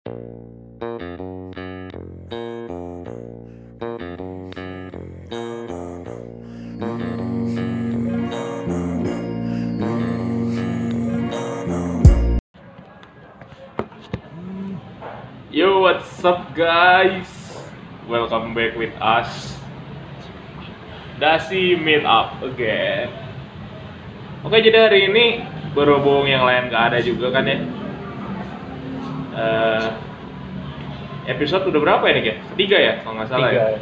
Yo, what's up guys? Welcome back with us. Dasi meet up again. Oke, jadi hari ini berhubung yang lain gak ada juga kan ya. Eh, episode udah berapa ya nih ya? Ketiga ya, kalau nggak salah Tiga. ya.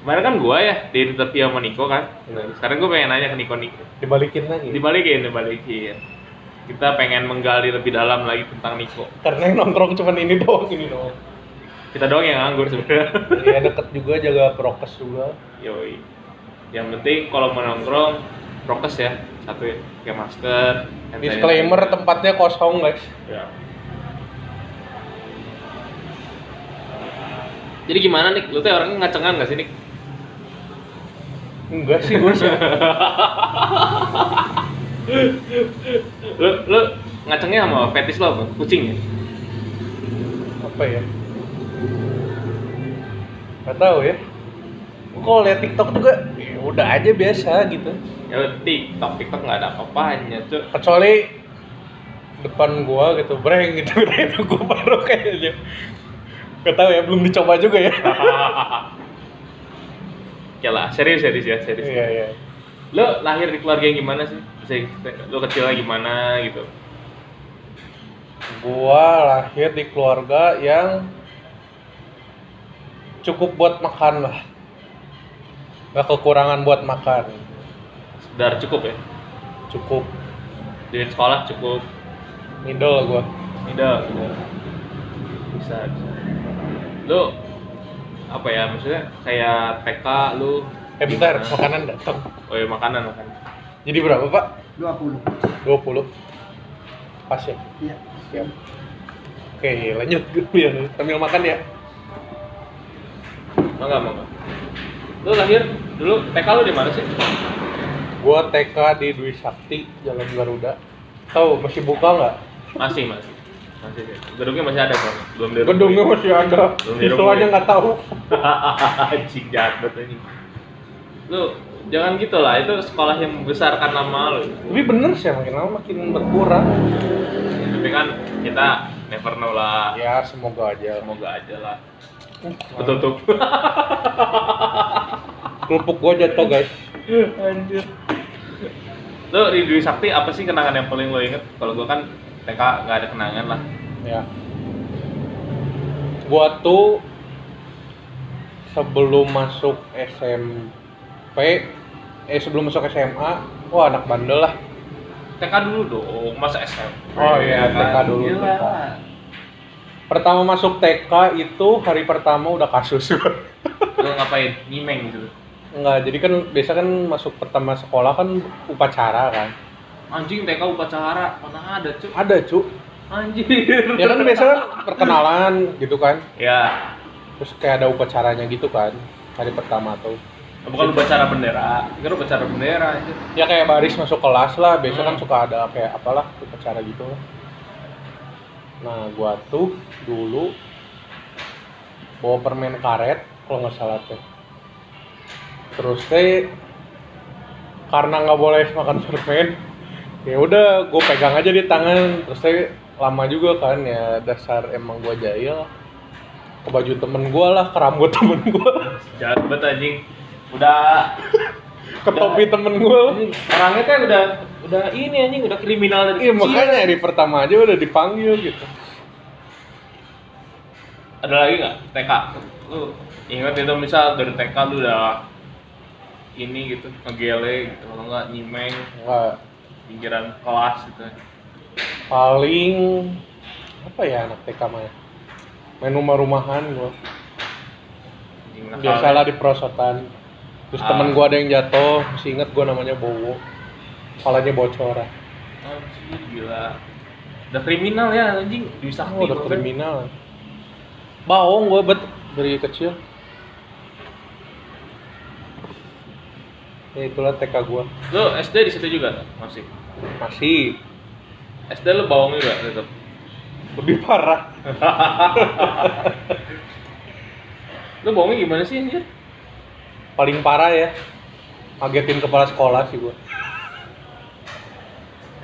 Kemarin kan gua ya di interview sama Niko kan. Hmm. Sekarang gue pengen nanya ke Niko Niko. Dibalikin lagi. Dibalikin, dibalikin. Kita pengen menggali lebih dalam lagi tentang Niko. Karena yang nongkrong cuman ini doang, ini doang. Kita doang yang nganggur sebenarnya. Ya deket juga jaga prokes juga. Yoi. Yang penting kalau mau nongkrong prokes ya. Satu ya, pakai masker. Disclaimer tempatnya kosong guys. Ya. Jadi gimana nih? Lu tuh orangnya ngacengan gak sih nih? Enggak sih gue sih. lu, lu ngacengnya sama fetish lo apa? Kucing ya? Apa ya? Gak tahu ya. Kalau liat TikTok juga ya udah aja biasa gitu. Ya TikTok, TikTok nggak ada apa-apanya cuy. Kecuali depan gua gitu, breng gitu, itu gua baru kayaknya. Gak tahu ya, belum dicoba juga ya. Oke lah, serius serius ya, serius. Iya iya. Lo lahir di keluarga yang gimana sih? Lo kecilnya gimana gitu? Gua lahir di keluarga yang cukup buat makan lah. Gak kekurangan buat makan. Dar cukup ya? Cukup Duit sekolah cukup. middle gua. Tidak. Bisa, bisa. Lo apa ya maksudnya kayak TK lu Eh bentar, gimana? makanan datang. Oh ya makanan makanan. Jadi berapa, Pak? 20 20. Pas ya? iya Siap. Oke, lanjut dulu ya. Sambil makan ya. Mau nggak mau nggak? Lu lahir dulu TK lu di mana sih? Gua TK di Dwi Sakti, Jalan Garuda. Tahu masih buka nggak? Masih masih. Masih sih. Gedungnya masih ada kan? Belum di Gedungnya masih ada. Dirubuhin. Siswanya nggak tahu. Anjing jahat banget ini. Lu jangan gitu lah, itu sekolah yang membesarkan nama lu. Tapi bener sih, makin lama makin berkurang. Tapi kan kita never know lah. Ya, semoga aja. Semoga aja lah. Ketutup. Kerupuk gua jatuh, guys. Anjir. Lu di Dwi Sakti apa sih kenangan yang paling lo inget? Kalau gua kan TK nggak ada kenangan lah. Ya. Gua tuh sebelum masuk SMP, eh sebelum masuk SMA, wah anak bandel lah. TK dulu dong, masa SMP. Oh iya, TK dulu, Gila. TK. Pertama masuk TK itu hari pertama udah kasus. Lu ngapain? Nyimeng gitu. Enggak, jadi kan biasa kan masuk pertama sekolah kan upacara kan. Anjing TK upacara, mana ada cuy? Ada, cu. Anjir. Ya kan biasa kan perkenalan gitu kan. Ya, Terus kayak ada upacaranya gitu kan. Hari pertama tuh. bukan upacara bendera. Kira upacara bendera anjir. ya kayak baris masuk kelas lah biasa kan Hmm. suka ada kayak apalah upacara gitu nah gua tuh dulu bawa permen karet kalau nggak salah teh terus teh karena nggak boleh makan permen ya udah gue pegang aja di tangan. Terus teh lama juga kan ya dasar emang gua jahil. Ke baju temen gua lah ke rambut temen gua. Jahat banget anjing. Udah. Ke topi temen anjing, orangnya kan udah udah ini anjing udah kriminal dari Iya makanya hari pertama aja udah dipanggil gitu. Ada lagi nggak? TK? Lu ingat itu misal dari TK lu udah ini gitu ngegele gitu kalau nggak nyimeng. Enggak. Pinggiran kelas gitu Paling apa ya anak TK mah ya? Main rumah-rumahan gua. Biasalah di perosotan. Terus Ah. temen gua ada yang jatuh, masih inget gua namanya Bowo. Kepalanya bocor. Anjing, gila udah kriminal ya anjing sakti Oh, udah bahkan. kriminal. Baong gua bet dari kecil. Ya itulah TK gua. lu SD di situ juga masih Masih SD lu bawang juga tetap lebih parah Lu bohongnya gimana sih anjir? paling parah ya ngagetin kepala sekolah sih gua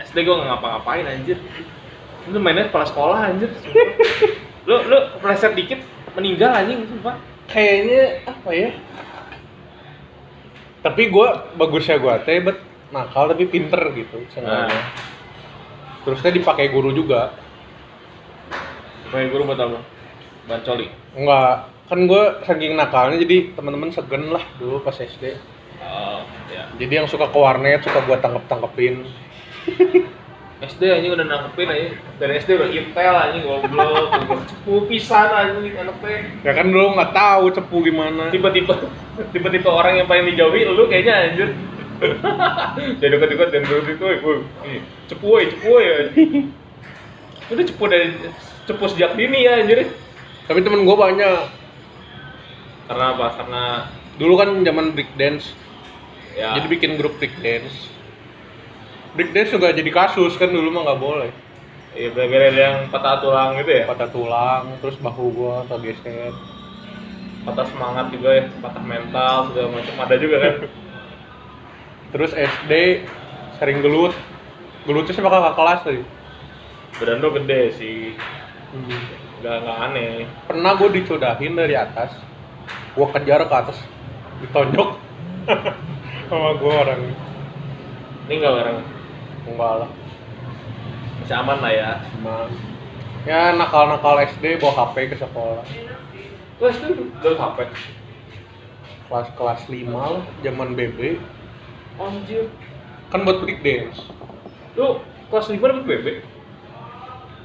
SD gua nggak ngapa-ngapain anjir. Lu mainnya kepala sekolah anjir. lu lu pleset dikit meninggal anjing sumpah. kayaknya apa ya tapi gua bagusnya gua teh bet nakal tapi pinter gitu seenggaknya Nah. terus teh dipakai guru juga Main guru buat apa? Bancoli. enggak kan gua saking nakalnya jadi teman-teman segen lah dulu pas SD Oh, ya. jadi yang suka ke warnet suka gua tangkep tangkepin SD anjing udah nangkepin aja. Dari SD udah intel anjing goblok. Cepu pisan anjing anak teh. ya kan dulu nggak tahu cepu gimana Tiba-tiba tiba-tiba orang yang paling dijauhi lu kayaknya anjir. Jadi dekat-dekat dan dulu itu, woi, ini cepu woi, cepu anjing. Udah cepu dari cepu sejak dini ya anjir. tapi temen gua banyak Karena apa? Karena dulu kan zaman break dance ya jadi bikin grup break dance break dance juga jadi kasus kan dulu mah nggak boleh Iya, gara-gara ada yang patah tulang gitu ya. patah tulang terus bahu gua tergeser Patah semangat juga ya, patah mental segala macam ada juga kan. terus SD sering gelut. Gelutnya sama kakak kelas tadi Badan lu gede sih. Gak, gak aneh. pernah gue dicodahin dari atas. Gue kejar ke atas. Ditonjok. Sama gue orang. Ini gak bareng. enggak lah. Masih aman lah ya. cuma ya nakal-nakal SD bawa HP ke sekolah. Terus itu udah HP. kelas kelas 5 lah zaman BB Anjir. kan buat break dance Lu kelas 5 dapet BB?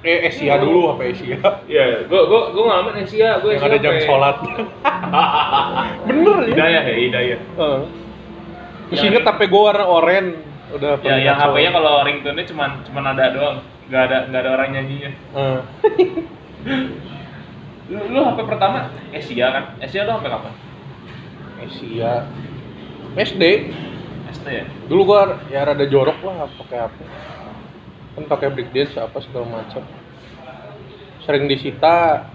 eh Asia dulu HP Asia Iya, gua gua gua ngalamin Asia, gua yang ada jam sholat bener ya Hidayah ya, hidayah. Heeh. Terus Yang- inget HP gue warna oranye udah Ya, yang. HP-nya kalau ringtone-nya cuman cuman ada doang. Gak ada gak ada orang nyanyinya. Heeh. Lu, lu HP pertama Asia kan? Asia lu HP kapan? Asia SD SD ya? dulu gua ya rada jorok lah pakai HP kan pakai break dance apa segala macam. Sering disita.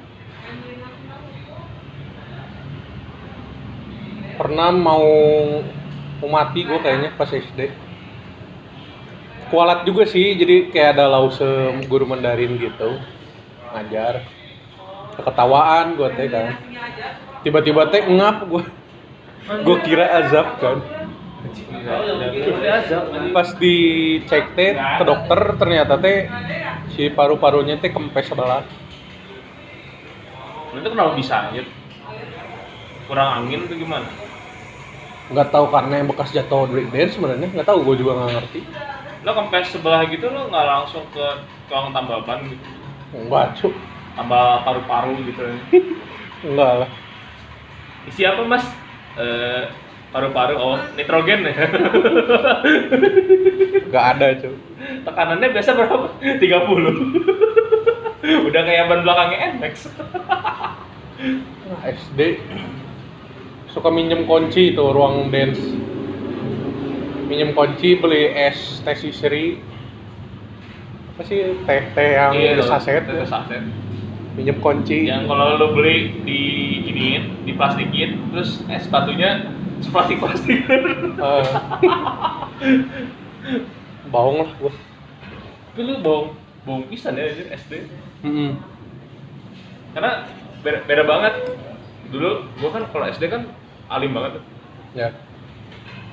Pernah mau mau mati gue kayaknya pas SD kualat juga sih jadi kayak ada lause guru Mandarin gitu. Ngajar. Ketawaan gue teh kan. Tiba-tiba teh ngap gue gue kira azab kan pas dicek teh ke dokter ternyata teh si paru-parunya teh kempes sebelah itu kenapa bisa anjir? Kurang angin tuh gimana? nggak tahu karena yang bekas jatuh break dance sebenarnya nggak tahu gue juga nggak ngerti Lo kempes sebelah gitu lo nggak langsung ke tukang tambal ban gitu? enggak cuk Tambal paru-paru gitu enggak lah Isi apa mas? Eh, paru-paru, oh nitrogen. Ya? nggak ada cuk. Tekanannya biasa berapa? 30 Udah kayak ban belakangnya NMAX Nah, SD suka minjem kunci itu ruang dance. Minjem kunci beli es teh sisri apa sih teh teh yang saset Iya, saset minjem kunci. Yang kalau lo beli di iniin, di plastikin Terus es batunya plastik-plastik Eh. bohong lah gua. Tapi lu bohong, bohong pisan ya anjir SD Mm-mm. Karena beda, beda banget. Dulu gua kan kalau SD kan alim banget ya.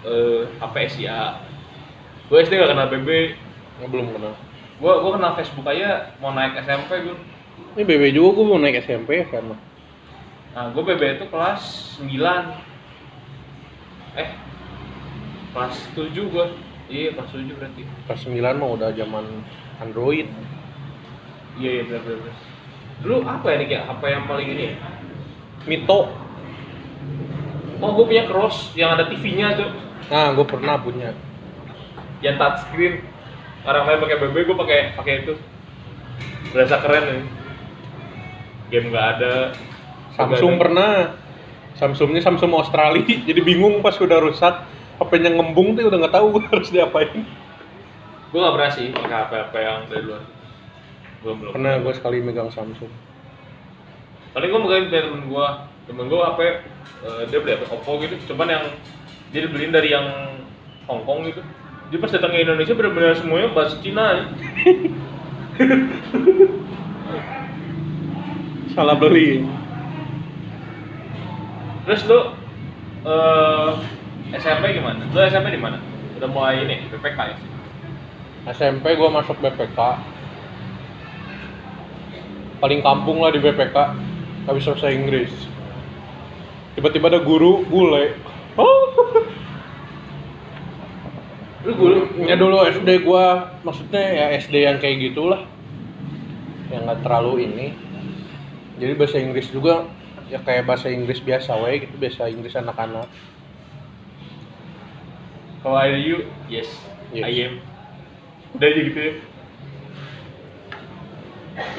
Eh HP SIA Gue SD gak kenal BB nggak belum kenal. Gua, gua kenal Facebook aja mau naik SMP gue ini BB juga gua mau naik SMP ya kan Nah, gue BB itu kelas 9 Eh Kelas 7 gue Iya, kelas 7 berarti. Kelas 9 mah udah zaman Android. Iya, iya, bener, bener, bener. Dulu apa ya nih kayak HP yang paling ini? Ya? Mito. Oh, gue punya cross yang ada TV-nya tuh nah gua pernah punya. Yang touchscreen Orang lain pakai BB, gue pakai pakai itu. Berasa keren nih Game nggak ada. Samsung ada. pernah. Samsungnya Samsung Australia. Jadi bingung pas udah rusak HP-nya ngembung tuh udah nggak tahu harus diapain. Gue nggak pernah sih pakai HP-HP yang dari luar. Belum belum. Pernah gue sekali megang Samsung. paling gue megangin dari temen gue temen gue HP eh, dia beli HP Oppo gitu. Cuman yang dia dibeliin dari yang Hongkong gitu. Dia pas datang ke Indonesia benar-benar semuanya bahasa Cina ya. Salah beli. terus lu eh SMP gimana? lu SMP di mana? udah mulai ini PPK ya? SMP gue masuk BPK. Paling kampung lah di BPK. Gak bisa bahasa Inggris. Tiba-tiba ada guru bule. Oh. lu guru Ya dulu SD gua maksudnya ya SD yang kayak gitulah. Yang nggak terlalu ini. Jadi bahasa Inggris juga ya kayak bahasa Inggris biasa we gitu, bahasa Inggris anak-anak. How are you? Yes, Yes. I am. Udah aja gitu ya.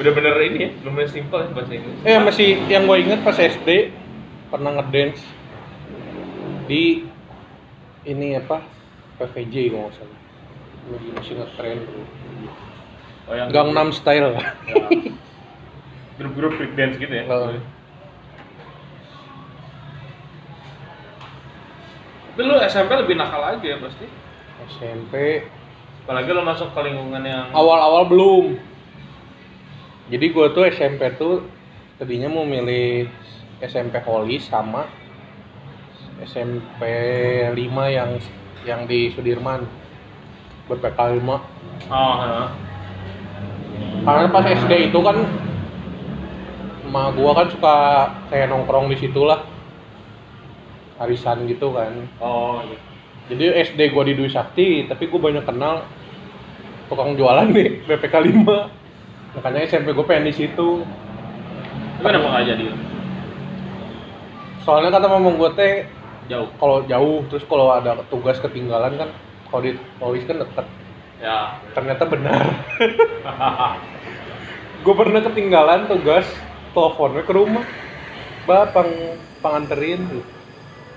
Udah bener ini ya, belum bener simple ya bahasa Inggris. Eh masih yang gue inget pas SD pernah ngedance di ini apa PVJ kalau nggak salah. Masih ngetren dulu. Oh yang Gangnam Style. Ya. Grup-grup break dance gitu ya. Oh. Tapi lu SMP lebih nakal aja ya pasti. SMP Apalagi lu masuk ke lingkungan yang awal-awal belum. Jadi gue tuh SMP tuh tadinya mau milih SMP Holy sama SMP 5 yang yang di Sudirman BPK 5 Oh, karena pas SD itu kan emak gua kan suka kayak nongkrong di situ lah arisan gitu kan Oh, gitu. jadi SD gua di Dwi Sakti tapi gua banyak kenal tukang jualan nih BPK 5 makanya SMP gua pengen di situ Itu kenapa nggak jadi? soalnya kata mama gua teh Jauh. kalau jauh terus kalau ada tugas ketinggalan kan kalau di polis kan deket Ya. ternyata benar gue pernah ketinggalan tugas teleponnya ke rumah? Bapak penganterin tuh.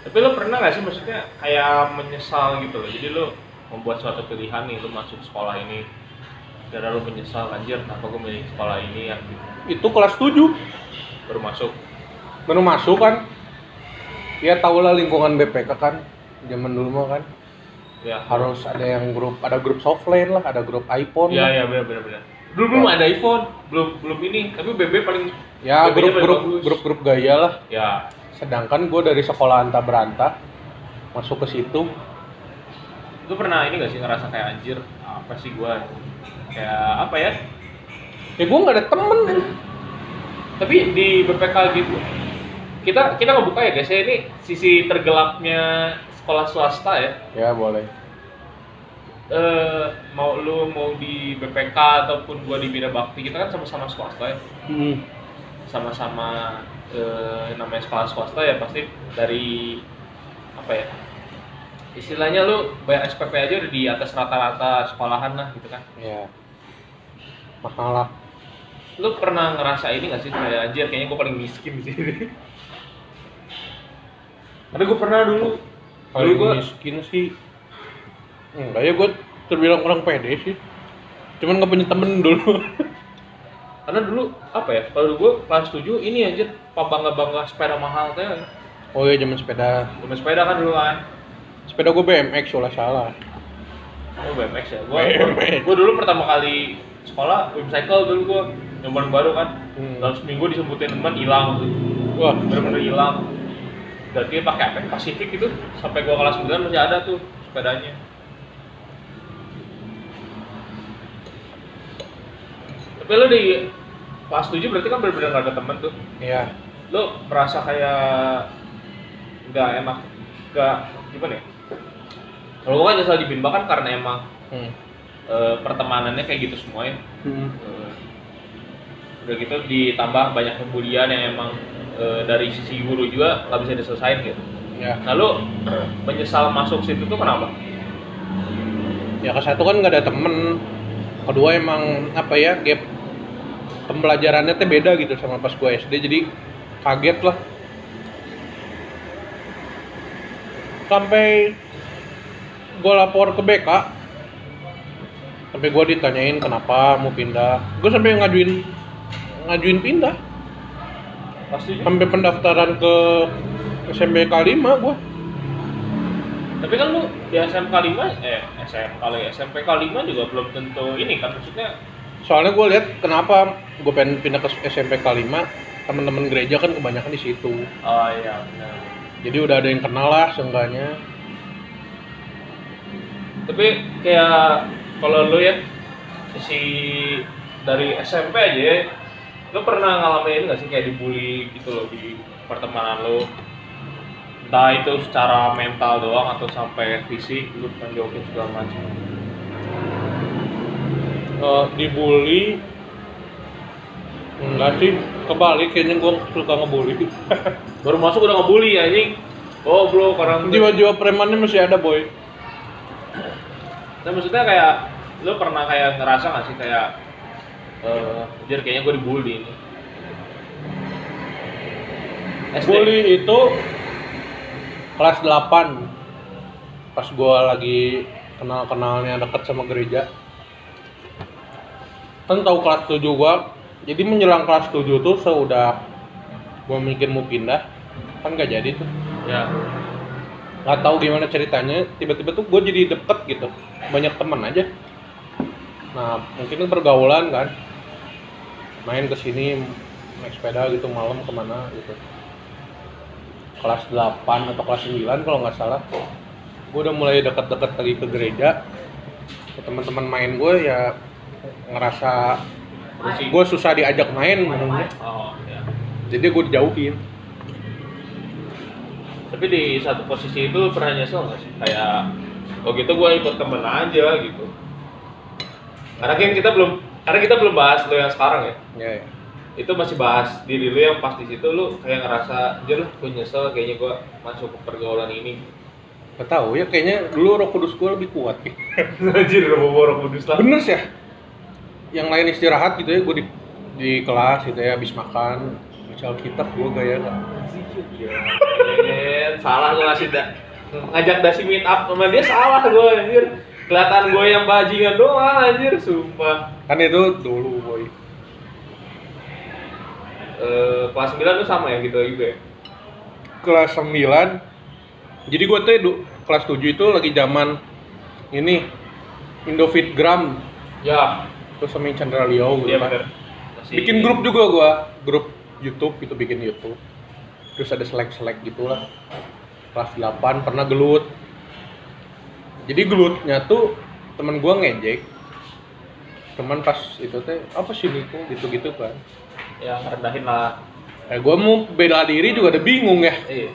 Tapi lu pernah nggak sih maksudnya kayak menyesal gitu loh. Jadi lu membuat suatu pilihan nih lu masuk sekolah ini. Karena lu menyesal anjir kenapa gue milih sekolah ini ya itu kelas 7 baru masuk. Baru masuk kan? Ya tau lah lingkungan BPK kan zaman dulu mah kan. Ya. Harus ada yang grup ada grup softline lah ada grup iPhone Iya lah. iya benar benar benar. Belum belum ada iPhone, belum belum ini. Tapi BB paling ya grup grup bagus. grup grup gaya lah ya sedangkan gue dari sekolah anta beranta masuk ke situ lu pernah ini gak sih ngerasa kayak anjir apa sih gua kayak apa ya? ya gue nggak ada temen Tapi di BPK gitu kita kita ngebuka ya guys ya ini sisi tergelapnya sekolah swasta ya. ya boleh eh mau lu mau di BPK ataupun gua di Bina Bakti kita kan sama-sama swasta ya. Hmm. sama-sama eh, namanya sekolah swasta ya pasti dari apa ya istilahnya lu bayar SPP aja udah di atas rata-rata sekolahan lah gitu kan. Ya mahal lah. Lu pernah ngerasa ini gak sih? Kayak anjir kayaknya gua paling miskin di sini. Karena gua pernah dulu. Dulu gua miskin sih enggak ya gue terbilang kurang pede sih cuman nggak punya temen dulu karena dulu apa ya kalau gua kelas 7 ini anjir pabangga bangga sepeda mahal teh oh iya zaman sepeda Cuma sepeda kan dulu kan sepeda gue BMX salah salah Oh BMX ya. Gua, gua dulu pertama kali sekolah cycle dulu gua nyobain baru kan. Hmm. Dalam seminggu disebutin teman hilang tuh. wah Bener-bener hilang. Berarti pakai apa? Pacific itu sampai gua kelas 9 masih ada tuh sepedanya. Tapi lu di kelas 7 berarti kan bener-bener gak ada temen tuh. iya Lu merasa kayak nggak enak, nggak gimana ya? Kalau gua kan nyesel di Binba kan karena emang hmm. eh, pertemanannya kayak gitu semua ya. Hmm. Eh, udah gitu ditambah banyak pembulian yang emang eh, dari sisi guru juga nggak bisa diselesain gitu. ya Nah lu menyesal masuk situ tuh kenapa? ya ke satu kan nggak ada temen kedua emang apa ya gap pembelajarannya teh beda gitu sama pas gue SD jadi kaget lah. Sampai gue lapor ke BK sampai gue ditanyain kenapa mau pindah. Gue sampai ngajuin ngajuin pindah. Pasti sampai pendaftaran ke SMPK 5 gue tapi kan lu di SMK 5 eh SMK SMPK 5 juga belum tentu ini kan maksudnya soalnya gue lihat kenapa gue pengen pindah ke SMPK 5 teman-teman gereja kan kebanyakan di situ. Oh iya benar. Jadi udah ada yang kenal lah seenggaknya. Tapi kayak kalau lu ya si dari SMP aja ya lu pernah ngalamin nggak sih? Kayak dibully gitu loh di pertemanan lu. Entah itu secara mental doang atau sampai fisik lu tonjokin segala macam Eh, dibully. Enggak sih kebalik kayaknya gue suka ngebully. Baru masuk udah ngebully anjing. Oh bro orang jiwa-jiwa premannya masih ada boy. Nah, maksudnya kayak lu pernah kayak ngerasa nggak sih kayak eh jadi kayaknya gue dibully ini? SD bully itu kelas 8 pas gue lagi kenal-kenalnya deket sama gereja kan tahu kelas 7 gua. Jadi menjelang kelas 7 tuh seudah gua mikir mau pindah kan gak jadi tuh. Ya. Nggak tahu gimana ceritanya. Tiba-tiba tuh gue jadi deket gitu. Banyak teman aja. Nah mungkin pergaulan kan. Main ke sini naik sepeda gitu malam ke mana gitu. Kelas 8 atau kelas 9 kalau nggak salah. Gue udah mulai deket-deket lagi ke gereja. Ya, teman-teman main gue ya ngerasa gue susah diajak main oh ya jadi gue dijauhin. Tapi di satu posisi itu pernah nyesel nggak sih? Kayak oh gitu gue ikut temen aja gitu. Karena kan kita belum karena kita belum bahas lo yang sekarang ya. Ya, ya. itu masih bahas diri lu yang pas di situ lu kayak ngerasa anjir lah gue nyesel kayaknya gue masuk ke pergaulan ini. Gak tahu ya kayaknya dulu roh kudus gue lebih kuat. Anjir orang kudus lah. Bener sih ya yang lain istirahat gitu ya gue di di kelas gitu ya habis makan baca alkitab gue gaya Anjir, salah gue ngasih da ngajak dasi meet up sama dia salah gue anjir. Kelihatan gue yang bajingan doang anjir sumpah. Kan itu dulu boy. Eh, kelas 9 tuh sama ya gitu juga ya kelas 9 jadi gue tuh kelas 7 itu lagi zaman ini Indofit Gram. Ya terus sama yang Chandra Leo gitu iya kan. Masih- bikin grup juga gua. Grup YouTube itu bikin YouTube. Terus ada selek-selek gitulah. Kelas 8 pernah gelut. Jadi gelutnya tuh temen gua ngejek. Teman pas itu teh apa sih Niko gitu-gitu kan. Yang rendahin lah. Eh gua mau bela diri juga ada bingung ya. Iya.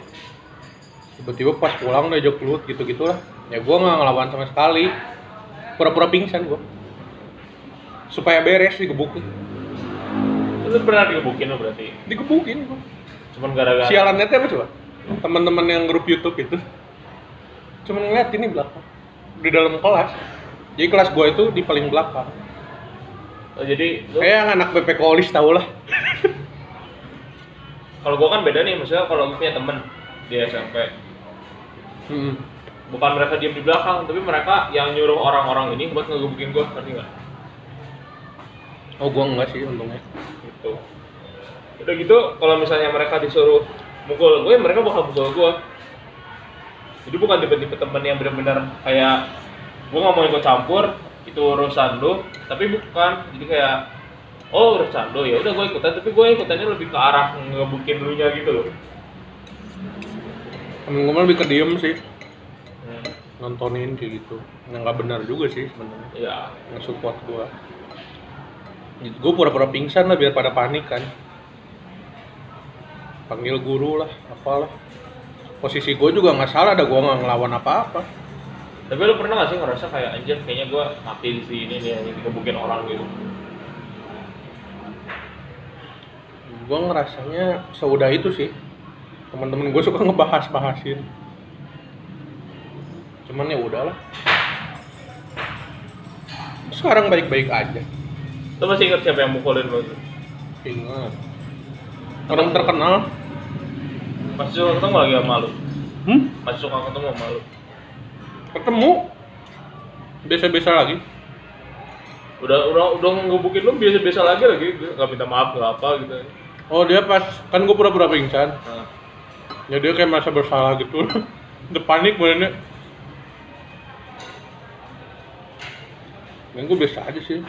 Tiba-tiba pas pulang udah jok gelut gitu-gitulah. Ya gua nggak ngelawan sama sekali. Pura-pura pingsan gua supaya beres digebukin. Lu pernah digebukin lo berarti? Digebukin gua. Cuman gara-gara sialannya apa coba? Teman-teman yang grup YouTube itu. Cuma ngeliat ini belakang. Di dalam kelas. Jadi kelas gua itu di paling belakang. Oh, jadi lu kayak yang anak BP Kolis tau lah. Kalau gua kan beda nih maksudnya kalau gua punya temen di SMP hmm. bukan mereka diem di belakang tapi mereka yang nyuruh orang-orang ini buat ngegebukin gua ngerti nggak oh gua enggak sih untungnya. Gitu. Udah gitu kalau misalnya mereka disuruh mukul gue mereka bakal mukul gue jadi bukan tipe-tipe temen yang benar-benar kayak gue nggak mau ikut campur itu urusan lu. Tapi bukan jadi kayak oh urusan lu ya udah gue ikutan. Tapi gue ikutannya lebih ke arah ngebukin lu nya gitu loh. Temen mah lebih ke diem sih. Hmm, nontonin kayak gitu. Yang nggak benar juga sih sebenarnya. Ya yang support gua gue pura-pura pingsan lah biar pada panik kan. Panggil guru lah apalah. Posisi gue juga nggak salah ada gue nggak ngelawan apa-apa. Tapi lu pernah gak sih ngerasa kayak anjir kayaknya gue mati di sini nih yang digebukin orang gitu. Gue ngerasanya seudah itu sih. Teman-teman gue suka ngebahas-bahasin. Cuman ya udahlah. Sekarang baik-baik aja lu masih ingat siapa yang mukulin lu ingat. Orang terkenal. Masih suka ketemu lagi sama lu? Hmm? masih suka ketemu sama lu? Ketemu. Biasa-biasa lagi. Udah udah udah ngebukin lu biasa-biasa lagi lagi. Nggak minta maaf nggak apa gitu. Oh dia pas kan gue pura-pura pingsan. Nah, ya dia kayak merasa bersalah gitu. Udah panik benernya yang gue biasa aja sih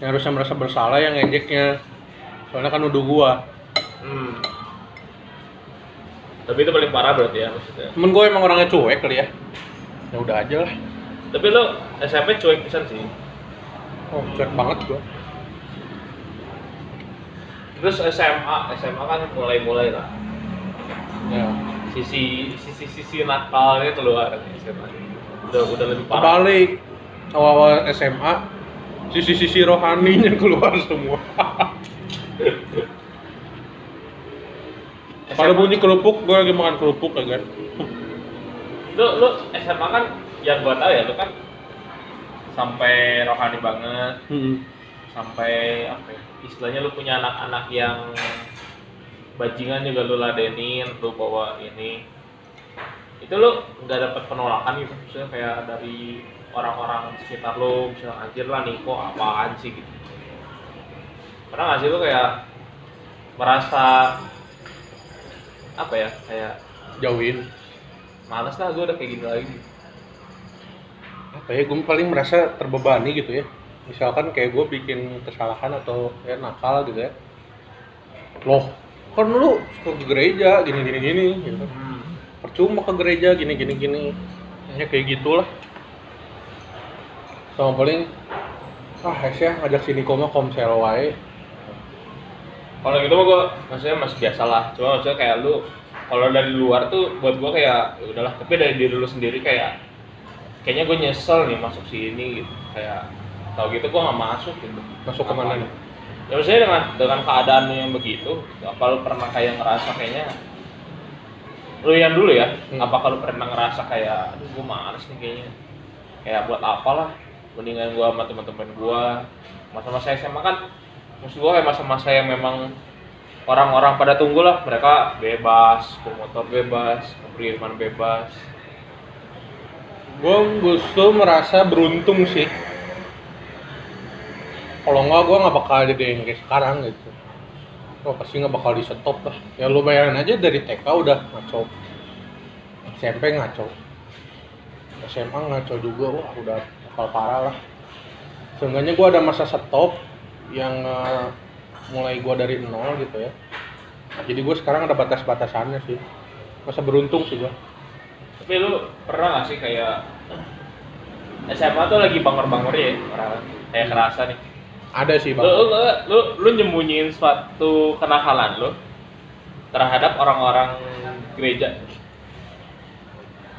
yang harusnya merasa bersalah yang ngejeknya. Soalnya kan nuduh gua. Hmm. tapi itu paling parah berarti ya maksudnya. Temen gue emang orangnya cuek kali ya. Ya udah aja lah. Tapi lo SMP cuek pisan sih. Oh cuek banget gua. Terus SMA SMA kan mulai mulai lah. Ya. Sisi sisi sisi nakalnya keluar SMA udah udah lebih parah. Kebalik. Awal-awal SMA sisi-sisi rohaninya keluar semua. Pada bunyi kerupuk gue lagi makan kerupuk ya kan lu lu SMA kan yang gua tahu ya lu kan sampai rohani banget. Sampai apa ya, istilahnya lu punya anak-anak yang bajingan juga lu ladenin lu bawa ini itu lu nggak dapat penolakan gitu misalnya kayak dari orang-orang sekitar lu misalnya anjir lah nih kok apaan sih? gitu. Pernah nggak sih lu kayak merasa apa ya kayak jauhin. Males lah gue udah kayak gini lagi. Apa ya gue paling merasa terbebani gitu ya. Misalkan kayak gue bikin kesalahan atau ya nakal gitu ya. Loh kan lu suka ke gereja gini gini gini gitu percuma ke gereja gini gini gini. Ya kayak gitulah. Sama paling ah ya ngajak sini koma komsel wae. Kalau gitu mah gue maksudnya masih biasa lah cuma maksudnya kayak lu kalau dari luar tuh buat gue kayak ya udahlah. Tapi dari diri lu sendiri kayak kayaknya gue nyesel nih masuk sini gitu. Kayak tau gitu gue nggak masuk gitu. Masuk ke mana nih? Ya maksudnya dengan dengan keadaan yang begitu apa lu pernah kayak ngerasa kayaknya lu yang dulu ya Hmm. apa kalau pernah ngerasa kayak aduh gue males nih kayaknya. Kayak buat apalah mendingan gue sama teman-teman gue masa-masa SMA kan maksud gue kayak masa-masa yang memang orang-orang pada tunggu lah mereka bebas ke motor bebas ke mana bebas. Gue justru merasa beruntung sih. Kalau nggak gue nggak bakal jadi yang kayak sekarang gitu gue pasti nggak bakal di stop lah. Ya lu bayangin aja dari TK udah ngaco. SMP ngaco. SMA ngaco juga wah udah bakal parah lah. Seenggaknya gue ada masa stop yang eh, mulai gue dari nol gitu ya. Jadi gue sekarang ada batas-batasannya sih. Masa beruntung sih gue tapi lu pernah gak sih kayak SMA tuh lagi bangor-bangor ya orang kayak kerasa nih ada sih lu, bang lu, lu, lu nyembunyiin suatu kenakalan lu terhadap orang-orang gereja.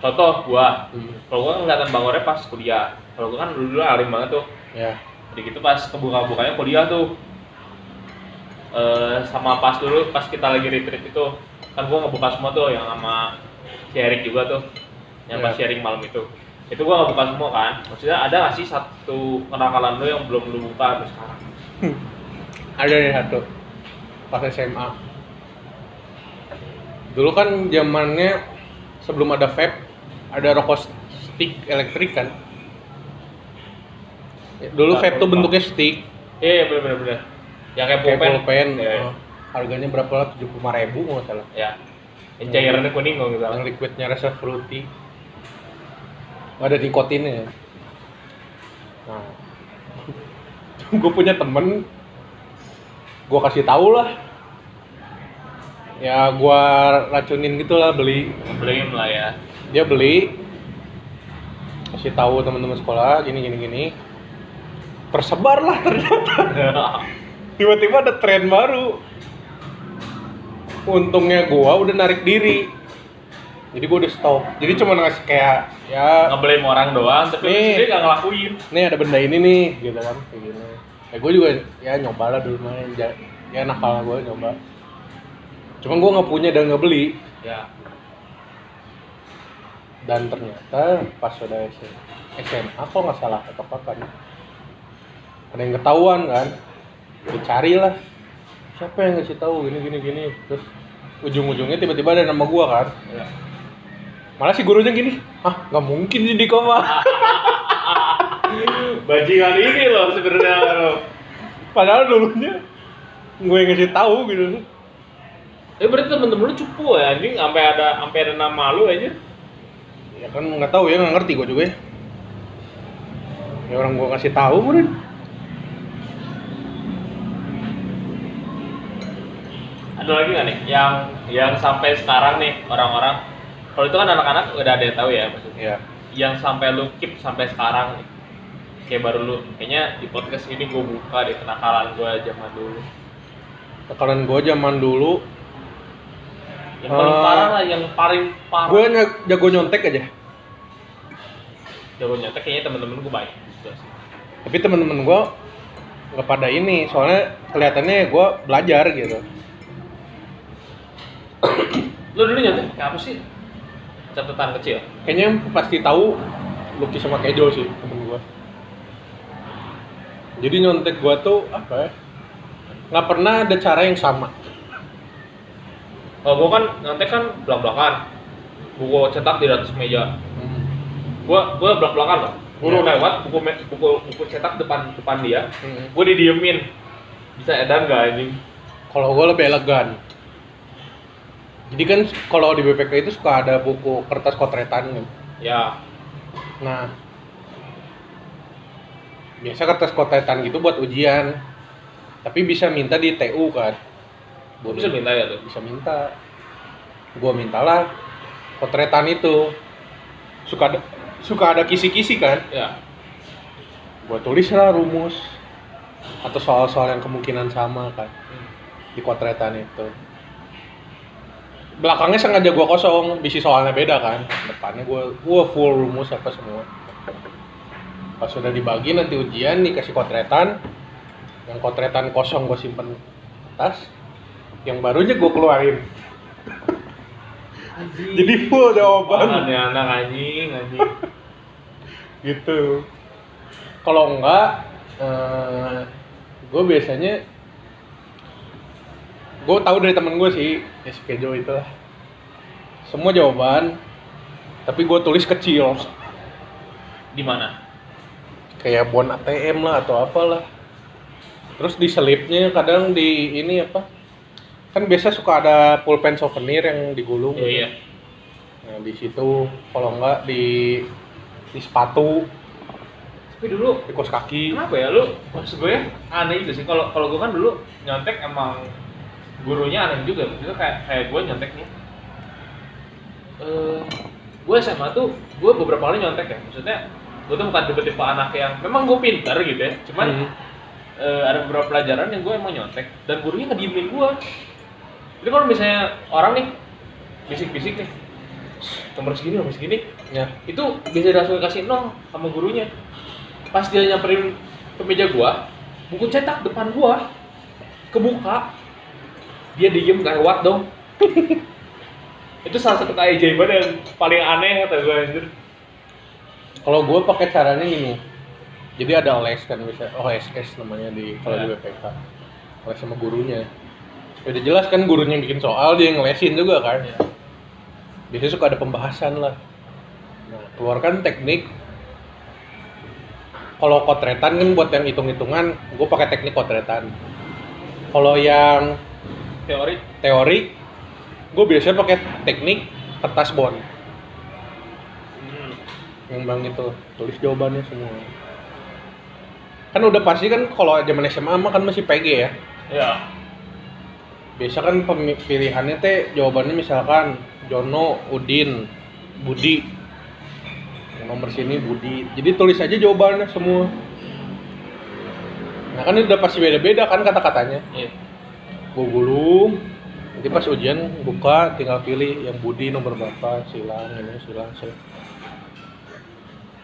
Contoh gua. Hmm, kalau gua kelihatan bangornya pas kuliah. Kalau gua kan dulu, dulu alim banget tuh. Ya. Jadi gitu pas kebuka-bukanya kuliah tuh. Eh sama pas dulu pas kita lagi retreat itu kan gua ngebuka semua tuh yang sama si Erik juga tuh yang pas Iya. sharing malam itu itu gua ngebuka semua kan. Maksudnya ada gak sih satu kenakalan lu yang belum lu buka sampai sekarang? Ada nih satu. Pas SMA dulu kan zamannya sebelum ada vape ada rokok stick elektrik kan? Dulu vape tuh bentuknya stick. Iya iya bener bener bener. Yang kayak kayak pulpen. pulpen Iya, oh. harganya berapa? lah tujuh puluh ribu nggak salah. Ya. Yang cairannya kuning nggak salah. Yang liquidnya rasa fruity ada nikotinnya. Ya. nah. Gue punya temen. Gue kasih tahu lah. Ya gue racunin gitu lah beli. Beliin lah ya. Dia beli. Kasih tahu teman-teman sekolah gini gini gini. Tersebar lah ternyata. Tiba-tiba ada tren baru. Untungnya gua udah narik diri jadi gua udah stop. Jadi cuma ngasih kayak ya ngebelin orang doang tapi Nih. sendiri nggak ngelakuin. Nih ada benda ini nih gitu kan kayak gini. Ya gue juga ya nyoba lah dulu main ya nakal gue nyoba. Cuma gue nggak punya dan nggak beli. Ya. Dan ternyata pas udah SM- SMA kok nggak salah atau kapan ada yang ketahuan kan? Dicari lah siapa yang ngasih tahu gini gini gini? Terus ujung-ujungnya tiba-tiba ada nama gua kan? Ya. Malah si gurunya gini ah nggak mungkin sih di koma bajingan ini loh sebenarnya lo padahal dulunya gue yang ngasih tahu gitu. Eh berarti temen-temen lu cupu ya anjing? Sampai ada sampai ada nama lu aja? Ya kan nggak tahu ya nggak ngerti gue juga ya. Ya orang gue kasih tahu mungkin ada lagi nggak nih? Yang yang sampai sekarang nih orang-orang kalau itu kan anak-anak udah ada yang tahu ya maksudnya. Ya yang sampai lu keep sampai sekarang nih kayak baru lu kayaknya di podcast ini gue buka deh kenakalan gue zaman dulu. Tekanan gue zaman dulu yang paling Eh, parah lah yang paling parah. gue jago nyontek aja. Jago nyata kayaknya temen-temen gue banyak juga sih. Tapi temen-temen gue nggak pada ini soalnya kelihatannya gue belajar gitu. Lu dulu kayak apa sih catatan kecil. Kayaknya yang pasti tahu Lucky sama Kejo sih temen gue jadi nyontek gue tuh apa ya nggak pernah ada cara yang sama. Kalau gue kan nyontek kan belak-belakan. Buku cetak di atas meja. Gua gua belak belakan loh. Gua Ya. lewat buku buku buku cetak depan depan dia. Hmm. gua didiemin. Bisa edan gak anjing kalau gue lebih elegan jadi kan kalau di BPK itu suka ada buku kertas kotretan kan? Ya. Nah biasa kertas kotretan gitu buat ujian. Tapi bisa minta di TU kan? Gua bisa minta ya tuh? Bisa minta. Gua mintalah potretan itu. Suka ada suka ada kisi-kisi kan? Ya. Gua tulis lah rumus atau soal-soal yang kemungkinan sama kan? Hmm. di potretan itu belakangnya sengaja gua kosong bisi soalnya beda kan. Depannya gua gua full rumus apa semua. Pas sudah dibagi nanti ujian dikasih kotretan. Yang kotretan kosong gua simpen tas. Yang barunya gua keluarin. Jadi full jawaban. Aneh anak anjing anjing. Gitu. Kalau enggak eh gue biasanya gue tahu dari temen gue sih. Ya si Kejo itu lah semua jawaban tapi gue tulis kecil. Di mana? Kayak bon ATM lah atau apalah. Terus di selipnya kadang di ini apa? Kan biasa suka ada pulpen souvenir yang digulung. Iya iya. Nah di situ kalau enggak di di sepatu. Tapi dulu di kos kaki. kenapa ya lu? Maksud gue aneh juga sih. Kalau kalau gue kan dulu nyontek emang gurunya aneh juga maksudnya kayak kayak gue nyontek nih. Eh gue SMA tuh gue beberapa kali nyontek ya. Maksudnya gue tuh bukan tipe-tipe anak yang memang gue pintar gitu ya. Cuman Hmm. eh, ada beberapa pelajaran yang gue emang nyontek. Dan gurunya ngediemin gue jadi kalau misalnya orang nih bisik-bisik nih nomor segini nomor segini. Ya. Itu bisa langsung kasih nol sama gurunya. Pas dia nyamperin ke meja gua buku cetak depan gua kebuka dia diem gak lewat dong itu salah satu keajaiban yang paling aneh kata gua anjir Kalau gue pakai caranya gini, jadi ada les kan bisa OSS namanya di kalau di Ya. BPK, les sama gurunya. Ya Udah jelas kan gurunya yang bikin soal dia ngelesin juga kan. Ya. Biasanya suka ada pembahasan lah. Nah, keluarkan teknik. Kalau kotretan kan buat yang hitung-hitungan, gue pakai teknik kotretan. Kalau yang teori. Teori, gue biasanya pakai teknik kertas bond. hmm. yang bang itu. Tulis jawabannya semua. Kan udah pasti kan kalau zaman SMA mah kan masih PG ya? Ya biasa kan pilihannya teh jawabannya misalkan Jono Udin Budi. Yang nomor sini Budi. Jadi tulis aja jawabannya semua. Nah kan ini udah pasti beda-beda kan kata-katanya. Iya gue gulung nanti pas ujian buka tinggal pilih yang Budi nomor berapa silang ini silang silang.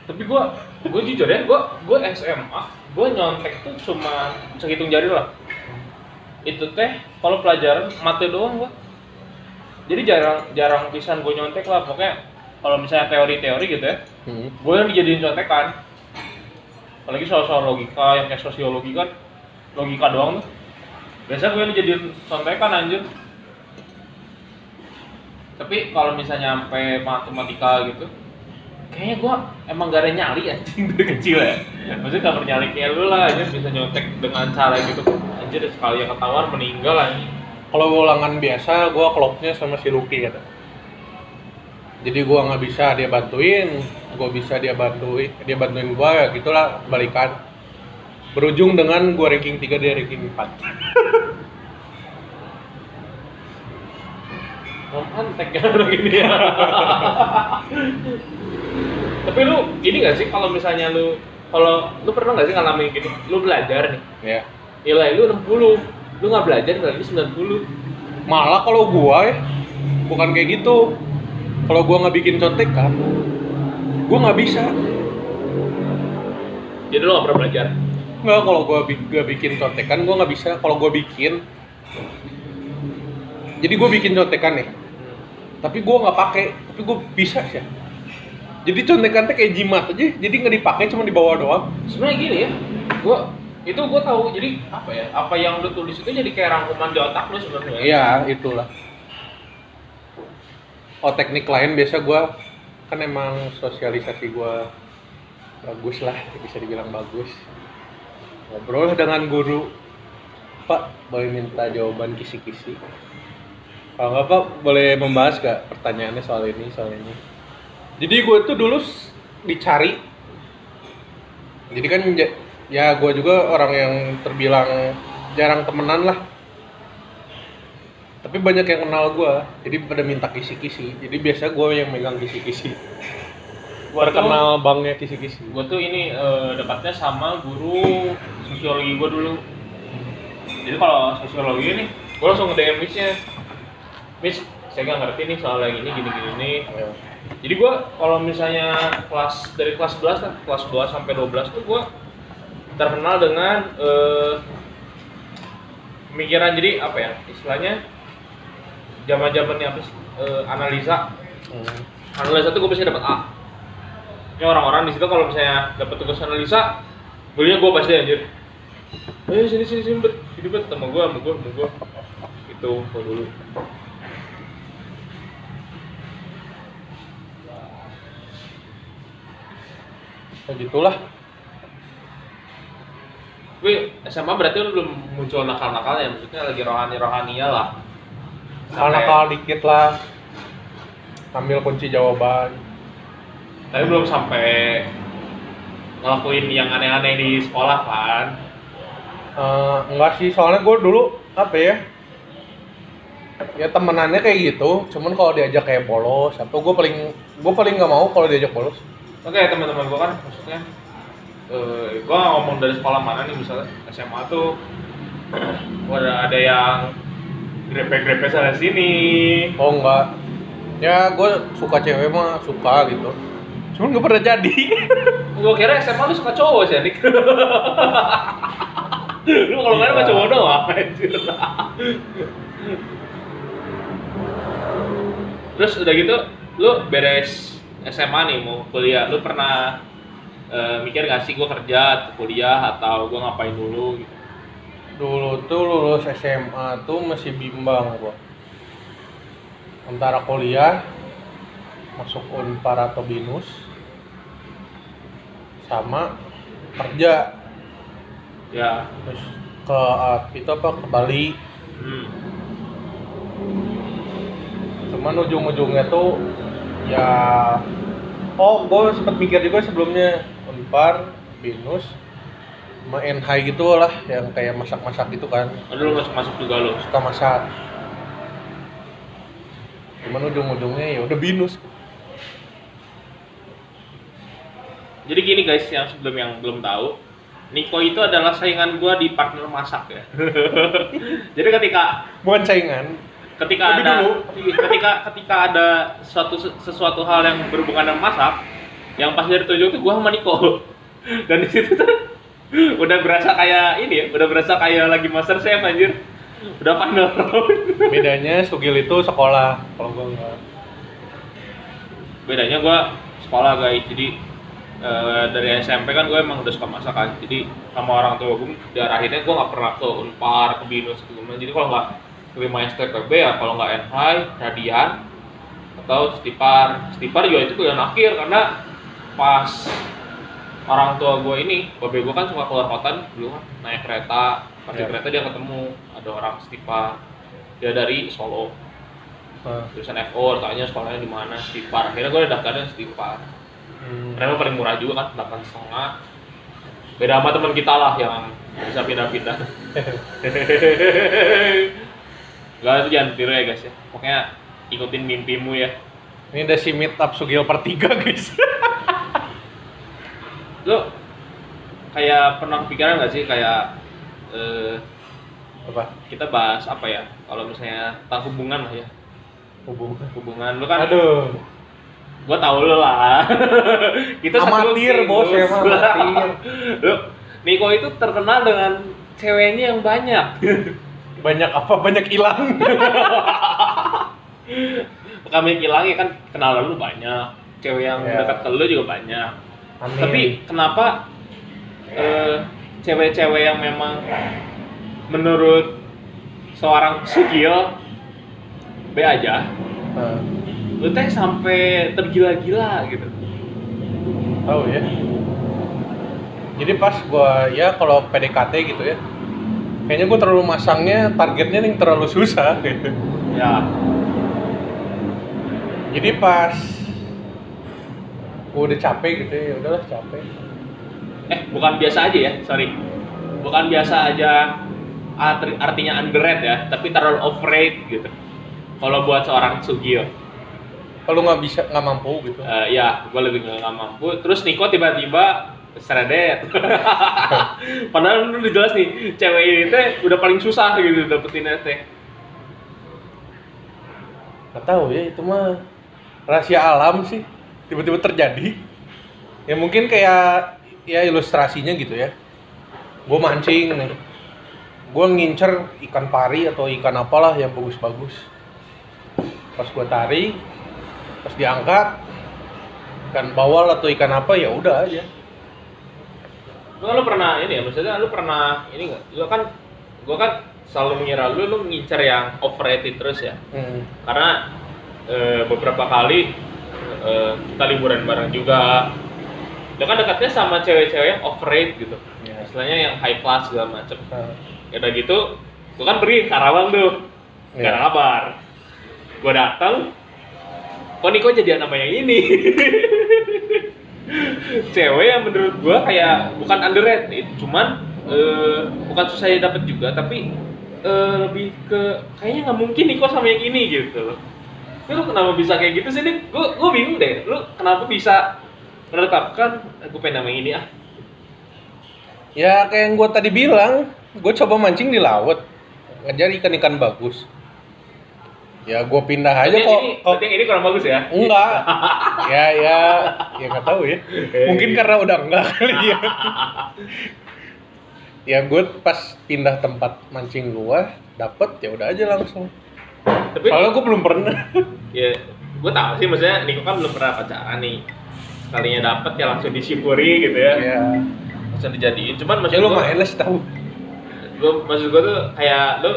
Tapi gua gua jujur ya gua gua SMA gua nyontek tuh cuma sehitung jari lah. Itu teh kalau pelajaran mate doang gua. Jadi jarang jarang pisan gua nyontek lah pokoknya kalau misalnya teori-teori gitu ya hmm. gue yang dijadiin contekan. Apalagi soal-soal logika yang kayak sosiologi kan logika doang tuh biasa gue yang dijadiin contekan anjir. Tapi kalau misalnya sampai matematika gitu kayaknya gua emang gak ada nyali anjing dari kecil ya. Maksudnya gak bernyali kayak lu lah anjir bisa nyontek dengan cara gitu. Anjir sekali yang ketahuan meninggal anjing. Kalau ulangan biasa gua klopnya sama si Lucky kata. Jadi gua nggak bisa dia bantuin gua bisa dia bantuin dia bantuin gua ya gitulah balikan berujung dengan gua ranking 3 dia ranking 4 Mantek ya orang ini ya. Tapi lu ini gak sih kalau misalnya lu kalau lu pernah gak sih ngalamin gini? Lu belajar nih, ya nilai lu 60, lu nggak belajar nilai lu 90. malah kalau gua ya bukan kayak gitu kalau gua nggak bikin contekan gua nggak bisa Jadi lu gak pernah belajar. Nggak kalau gua bi- nggak bikin contekan gua nggak bisa. Kalau gua bikin jadi gua bikin contekan nih. Tapi gua nggak pakai tapi gua bisa sih. Jadi contekan teh kayak jimat aja jadi nggak dipakai cuma dibawa doang. Sebenarnya gini ya, gua itu gua tahu jadi apa ya? Apa yang lu tulis itu jadi kayak rangkuman di otak lu sebenarnya. iya itulah. Oh teknik lain biasa gua kan emang sosialisasi gua bagus lah bisa dibilang bagus ngobrol dengan guru. Pak boleh minta jawaban kisi-kisi? Kalau nggak pak boleh membahas gak pertanyaannya soal ini soal ini? Jadi gue tuh dulu dicari. Jadi kan ya gue juga orang yang terbilang jarang temenan lah. Tapi banyak yang kenal gue jadi pada minta kisi-kisi. Jadi biasa gue yang megang kisi-kisi Gua tuh- terkenal banknya kisi-kisi gue tuh ini eh, dekatnya sama guru sosiologi gue dulu jadi kalau sosiologi nih gue langsung nge DM Miss-nya Miss saya nggak ngerti nih soal yang ini gini gini nih Ya. jadi gue kalau misalnya kelas dari kelas 11 lah kelas 2 sampai 12 tuh gue terkenal dengan eh, pemikiran jadi apa ya istilahnya zaman zamannya apa sih Eh, analisa Hmm. analisa tuh gue pasti dapat A. Ini orang-orang di situ kalau misalnya dapat tugas analisa, belinya gue pasti anjir. Ayo sini sini sini bet, sini bet sama gue, sama gue, sama gue. Itu gue dulu. ya gitulah Gue SMA berarti lu belum muncul nakal-nakalnya, maksudnya lagi rohani-rohaninya lah. kalau nakal dikit lah ambil kunci jawaban Tapi belum sampai ngelakuin yang aneh-aneh di sekolah kan. Eh, enggak sih soalnya gue dulu apa ya ya temenannya kayak gitu cuman kalau diajak kayak bolos atau gue paling gue paling nggak mau kalau diajak bolos. Oke teman-teman gua kan maksudnya eh gua nggak ngomong dari sekolah mana nih misalnya SMA tuh ada ada yang grepe-grepe sana sini. Oh enggak. Ya gue suka cewek mah suka gitu cuman gak pernah jadi. Gua kira SMA lu suka cowok sih Dik. Lu kalau ada Iya. cowok doang anjir. Terus udah gitu lu beres SMA nih mau kuliah. Lu pernah eh, mikir gak sih gua kerja atau kuliah atau gua ngapain dulu gitu? Dulu tuh lulus SMA tuh masih bimbang gua. Antara kuliah masuk unpar atau binus sama kerja. Ya. Terus ke uh, itu apa ke Bali. Hmm. cuman ujung-ujungnya tuh ya oh gue sempet mikir juga sebelumnya. Unpar binus sama NH gitu lah yang kayak masak-masak gitu kan. Aduh lu masuk masuk juga lu. suka masak. Cuman ujung-ujungnya ya udah binus Jadi gini guys, yang sebelum yang belum tahu, Niko itu adalah saingan gua di partner masak ya. Jadi ketika bukan saingan ketika Lebih ada dulu. ketika ketika ada suatu sesuatu hal yang berhubungan dengan masak, yang pas dari tujuh itu gua sama Niko. Dan di situ tuh udah berasa kayak ini ya, udah berasa kayak lagi master chef anjir. Udah panel bedanya Sugil itu sekolah kalau gue enggak bedanya gua sekolah guys jadi eh, dari SMP kan gue emang udah suka masak kan jadi sama orang tua gue diarahinnya gue nggak pernah ke unpar ke binus gitu jadi kalau nggak ke STPB ya kalau nggak NHI radian atau stipar stipar juga itu yang akhir karena pas orang tua gue ini babe gue kan suka keluar kota dulu kan naik kereta. Pas di Ya. kereta dia ketemu ada orang Stipa dia dari Solo. Nah, jurusan FO tanya sekolahnya di mana Stipar akhirnya gue daftarnya Stipar hmm. karena paling murah juga kan delapan setengah beda sama teman kita lah yang bisa pindah-pindah Gak itu jangan tiru ya guys ya pokoknya ikutin mimpimu ya Ini ada si meet up Sugil per 3 guys. lo kayak pernah pikiran nggak sih kayak eh, Apa? kita bahas apa ya kalau misalnya tentang hubungan lah ya Hubungan. hubungan lu kan Aduh. Gua tahu lu lah kita Amatir, bos, emang amatir. Niko itu terkenal dengan ceweknya yang banyak Banyak apa? Banyak hilang. kami hilangnya kan kenalan lu banyak cewek yang Ya. dekat ke lu juga banyak Amin. tapi kenapa eh, cewek-cewek yang memang menurut seorang Sugio B aja Nah, lu teh sampai tergila-gila gitu tahu ya. Jadi pas gua ya kalau PDKT gitu ya. Kayaknya gua terlalu masangnya targetnya yang terlalu susah gitu. ya Jadi pas gua udah capek gitu ya, udahlah capek. eh bukan biasa aja ya sorry bukan biasa aja arti- artinya underrated ya tapi terlalu overrated gitu kalau buat seorang Sugio Kalau nggak bisa nggak mampu gitu. Eh, ya gue lebih nggak nggak mampu terus Niko tiba-tiba seredet padahal lu udah jelas nih cewek ini teh udah paling susah gitu dapetin teh Nggak tahu ya itu mah rahasia alam sih tiba-tiba terjadi. Ya mungkin kayak ya ilustrasinya gitu ya. Gue mancing nih. Gue ngincer ikan pari atau ikan apalah yang bagus-bagus. Pas gue tarik, pas diangkat ikan bawal atau ikan apa ya udah aja. lu kan lu pernah ini ya maksudnya lu pernah ini nggak lu kan gua kan selalu mengira lu lu ngincer yang overrated terus ya Hmm. karena eh, beberapa kali eh, kita liburan bareng juga lu kan dekatnya sama cewek-cewek yang overrated gitu Ya. istilahnya yang high class segala macem Nah, ya udah gitu gua kan pergi ke Karawang tuh gak ada Iya. kabar gua datang kok Niko jadi nama yang ini. Cewek yang menurut gua kayak bukan underrated cuman eh, bukan susah ya dapet juga tapi eh, lebih ke kayaknya nggak mungkin Niko sama yang ini gitu. Loh lu kenapa bisa kayak gitu sih nih gua, gua bingung deh. Lu kenapa bisa menetapkan gue pengen nama ini ah? Ya kayak yang gue tadi bilang, gue coba mancing di laut, ngejar ikan-ikan bagus. Ya gue pindah aja kok. ini, kok ini kurang bagus ya enggak. ya ya, ya nggak tahu ya. Mungkin karena udah enggak kali ya. ya gue pas pindah tempat mancing gua, dapet ya udah aja langsung. tapi Soalnya gue belum pernah. ya gue tahu sih maksudnya Niko kan belum pernah pacaran nih sekalinya dapet ya langsung disyukuri gitu ya ya. langsung dijadiin cuman maksud Ya lu gue main lah tahu. gue maksud gue tuh kayak lu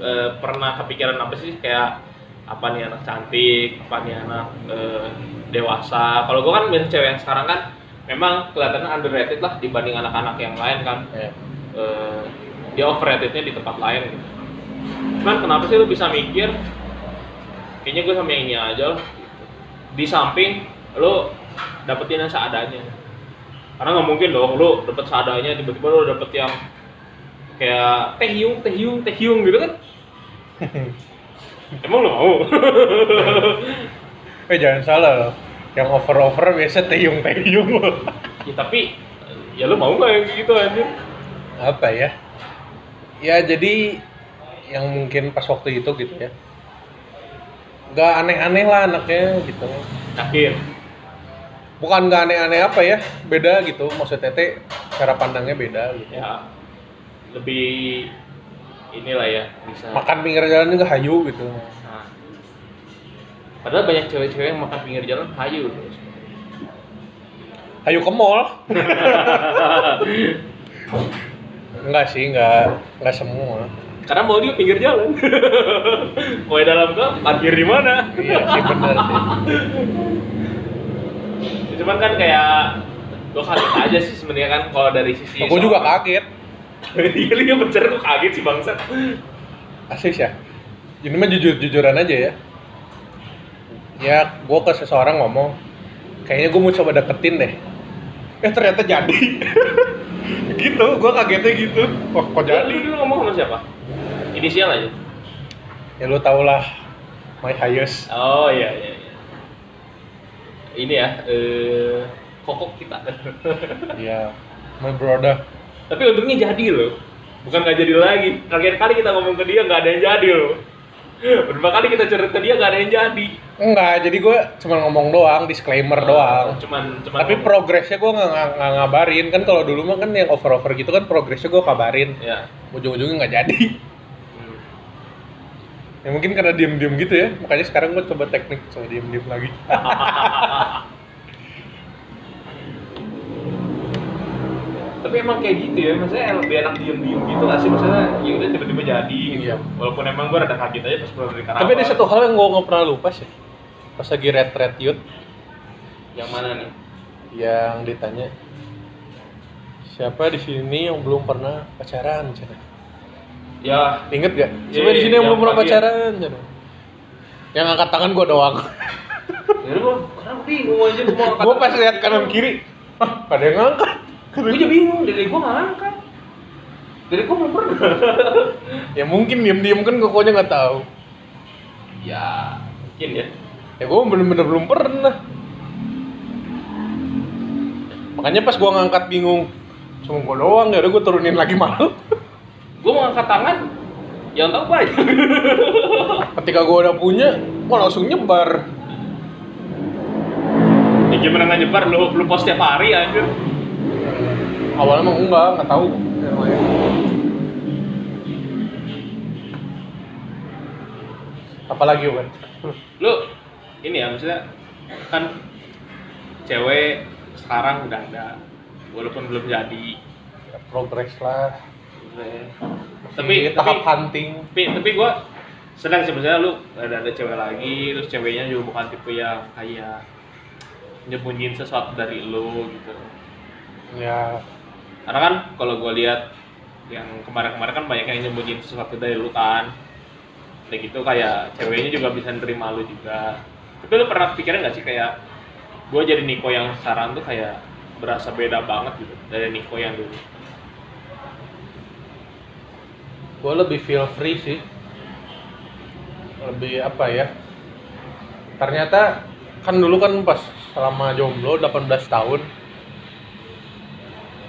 eh, pernah kepikiran apa sih kayak apa nih anak cantik apa nih anak eh, dewasa kalau gue kan milih cewek yang sekarang kan memang kelihatannya underrated lah dibanding anak-anak yang lain kan Ya. eh, dia overratednya di tempat lain gitu. Cuman kenapa sih lu bisa mikir kayaknya gue sama yang ini aja lah gitu. Di samping lu dapetin yang seadanya. Karena nggak mungkin dong lu dapet seadanya tiba-tiba lu dapet yang kayak teh hiung, teh hiung, teh hiung gitu kan. Emang lu mau? Eh jangan salah loh. Yang over-over biasa teyung-teyung loh. ya tapi ya lu mau nggak yang gitu anjir? apa ya ya jadi yang mungkin pas waktu itu gitu ya nggak aneh-aneh lah anaknya gitu Yakin? bukan nggak aneh-aneh apa ya beda gitu maksud tete cara pandangnya beda gitu Ya lebih inilah ya bisa makan pinggir jalan juga hayu gitu. Nah, padahal banyak cewek-cewek yang makan pinggir jalan hayu. Hayu ke mall? Enggak sih enggak enggak semua. Karena mau dia pinggir jalan. Kue dalam gang parkir di mana? iya sih bener sih. Cuman kan kayak gue kaget aja sih sebenarnya kan kalau dari sisi gue juga kaget iya iya bener gue kaget sih bangsat. Asis ya? Ini mah jujur jujuran aja ya. Ya gue ke seseorang ngomong kayaknya gue mau coba deketin deh. Eh ternyata jadi. Gitu gue kagetnya gitu. Wah kok lu jadi? dulu ngomong sama siapa? Inisial aja? Ya lu tau lah my highest. Oh iya iya, iya. ini ya eh kokok kita. Ya my brother tapi untungnya jadi loh. Bukan nggak jadi lagi. Terakhir kali kita ngomong ke dia nggak ada yang jadi loh. Berapa kali kita curhat ke dia nggak ada yang jadi. Enggak jadi gue cuma ngomong doang disclaimer doang. cuman cuman tapi ngomong. progresnya gue nggak nggak- ngabarin. Kan kalau dulu mah kan yang over over gitu kan progresnya gue kabarin. Ya. Ujung-ujungnya nggak jadi. Hmm. ya mungkin karena diem-diem gitu ya. Makanya sekarang gue coba teknik coba diem-diem lagi tapi emang kayak gitu ya maksudnya lebih enak diem-diem gitu gak sih? Maksudnya ya udah tiba-tiba jadi gitu. Iya. walaupun emang gue rada kaget aja pas pulang dari Karawang. Tapi ada satu hal yang gue nggak pernah lupa sih. Pas lagi red red youth. Yang mana nih? Yang ditanya siapa di sini yang belum pernah pacaran? Cina? ya. Inget gak Iya, siapa di sini yang yang belum pernah pacaran? Cina? yang angkat tangan gue doang. Ya gue karena bingung aja semua gue pas lihat kanan kiri. Hah, ada yang ngangkat gue juga bingung dari gue nggak angkat. Dari gue belum pernah ya mungkin diem-diem kan kokonya nggak tahu. Ya mungkin ya. Ya gue bener-bener belum pernah. Makanya pas gue ngangkat bingung cuma gue doang ya udah gue turunin lagi malu gue mau angkat tangan yang tahu banyak ketika gue udah punya gue langsung nyebar. Ya gimana nggak nyebar? Lu lu post tiap hari anjir awalnya emang enggak nggak tahu. Apalagi Wan? lu ini ya maksudnya kan cewek sekarang udah ada walaupun belum jadi. Ya, progres lah. Tapi Masih tahap tapi hunting. tapi tapi gue senang maksudnya lu ada ada cewek lagi terus ceweknya juga bukan tipe yang kayak nyembunyiin sesuatu dari lu gitu. Ya karena kan kalau gue lihat yang kemarin-kemarin kan banyak yang nyembunyiin sesuatu dari lu kan. Kayak gitu kayak ceweknya juga bisa nerima lu juga. Tapi lu pernah pikirin gak sih kayak gue jadi Niko yang sekarang tuh kayak berasa beda banget gitu dari Niko yang dulu? Gue lebih feel free sih. Lebih apa ya? Ternyata kan dulu kan pas selama jomblo 18 tahun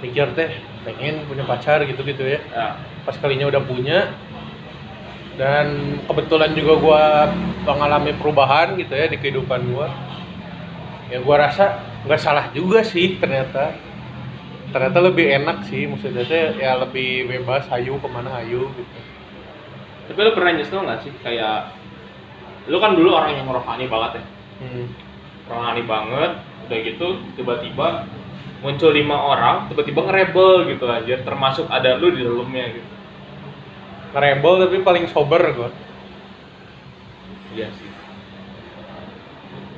mikir teh pengen punya pacar gitu gitu ya. Ya, pas kalinya udah punya dan kebetulan juga gua mengalami perubahan gitu ya di kehidupan gua. Ya gua rasa nggak salah juga sih ternyata. Ternyata lebih enak sih maksudnya teh ya lebih bebas hayu ke mana hayu gitu. Tapi lu pernah nyesel gak sih? Kayak lu kan dulu orang yang rohani banget ya. Hmm. rohani banget udah gitu tiba-tiba muncul lima orang tiba-tiba ngerebel gitu aja termasuk ada lu di dalamnya gitu. Ngerebel tapi paling sober gua. Iya sih.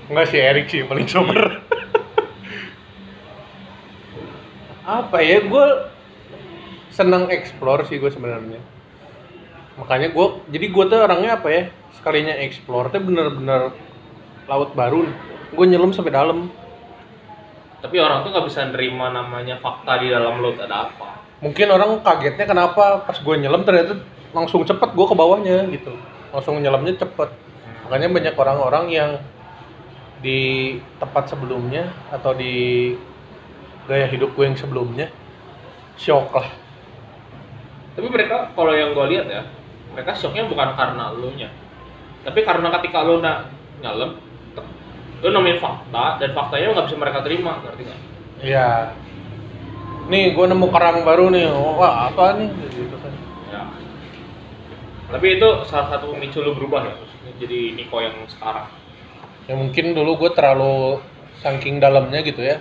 Enggak sih Erik sih paling sober. Apa ya gue senang explore sih gue sebenarnya. Makanya gue jadi gue tuh orangnya apa ya sekalinya explore tuh bener-bener laut baru. Gue nyelam sampai dalam tapi orang tuh nggak bisa nerima namanya fakta di dalam laut ada apa. Mungkin orang kagetnya kenapa pas gue nyelam ternyata langsung cepet gue ke bawahnya gitu. Langsung nyelamnya cepet. Makanya banyak orang-orang yang di tempat sebelumnya atau di gaya hidup gue yang sebelumnya shock lah. Tapi mereka kalau yang gue lihat ya mereka shocknya bukan karena lu nya tapi karena ketika lu na nyelam lu nemuin fakta dan faktanya nggak bisa mereka terima ngerti nggak Iya. Nih, gue nemu kerang baru nih. Wah, apa nih? Gitu kan. ya tapi itu salah satu pemicu lu berubah ya jadi Niko yang sekarang Ya mungkin dulu gue terlalu saking dalamnya gitu ya.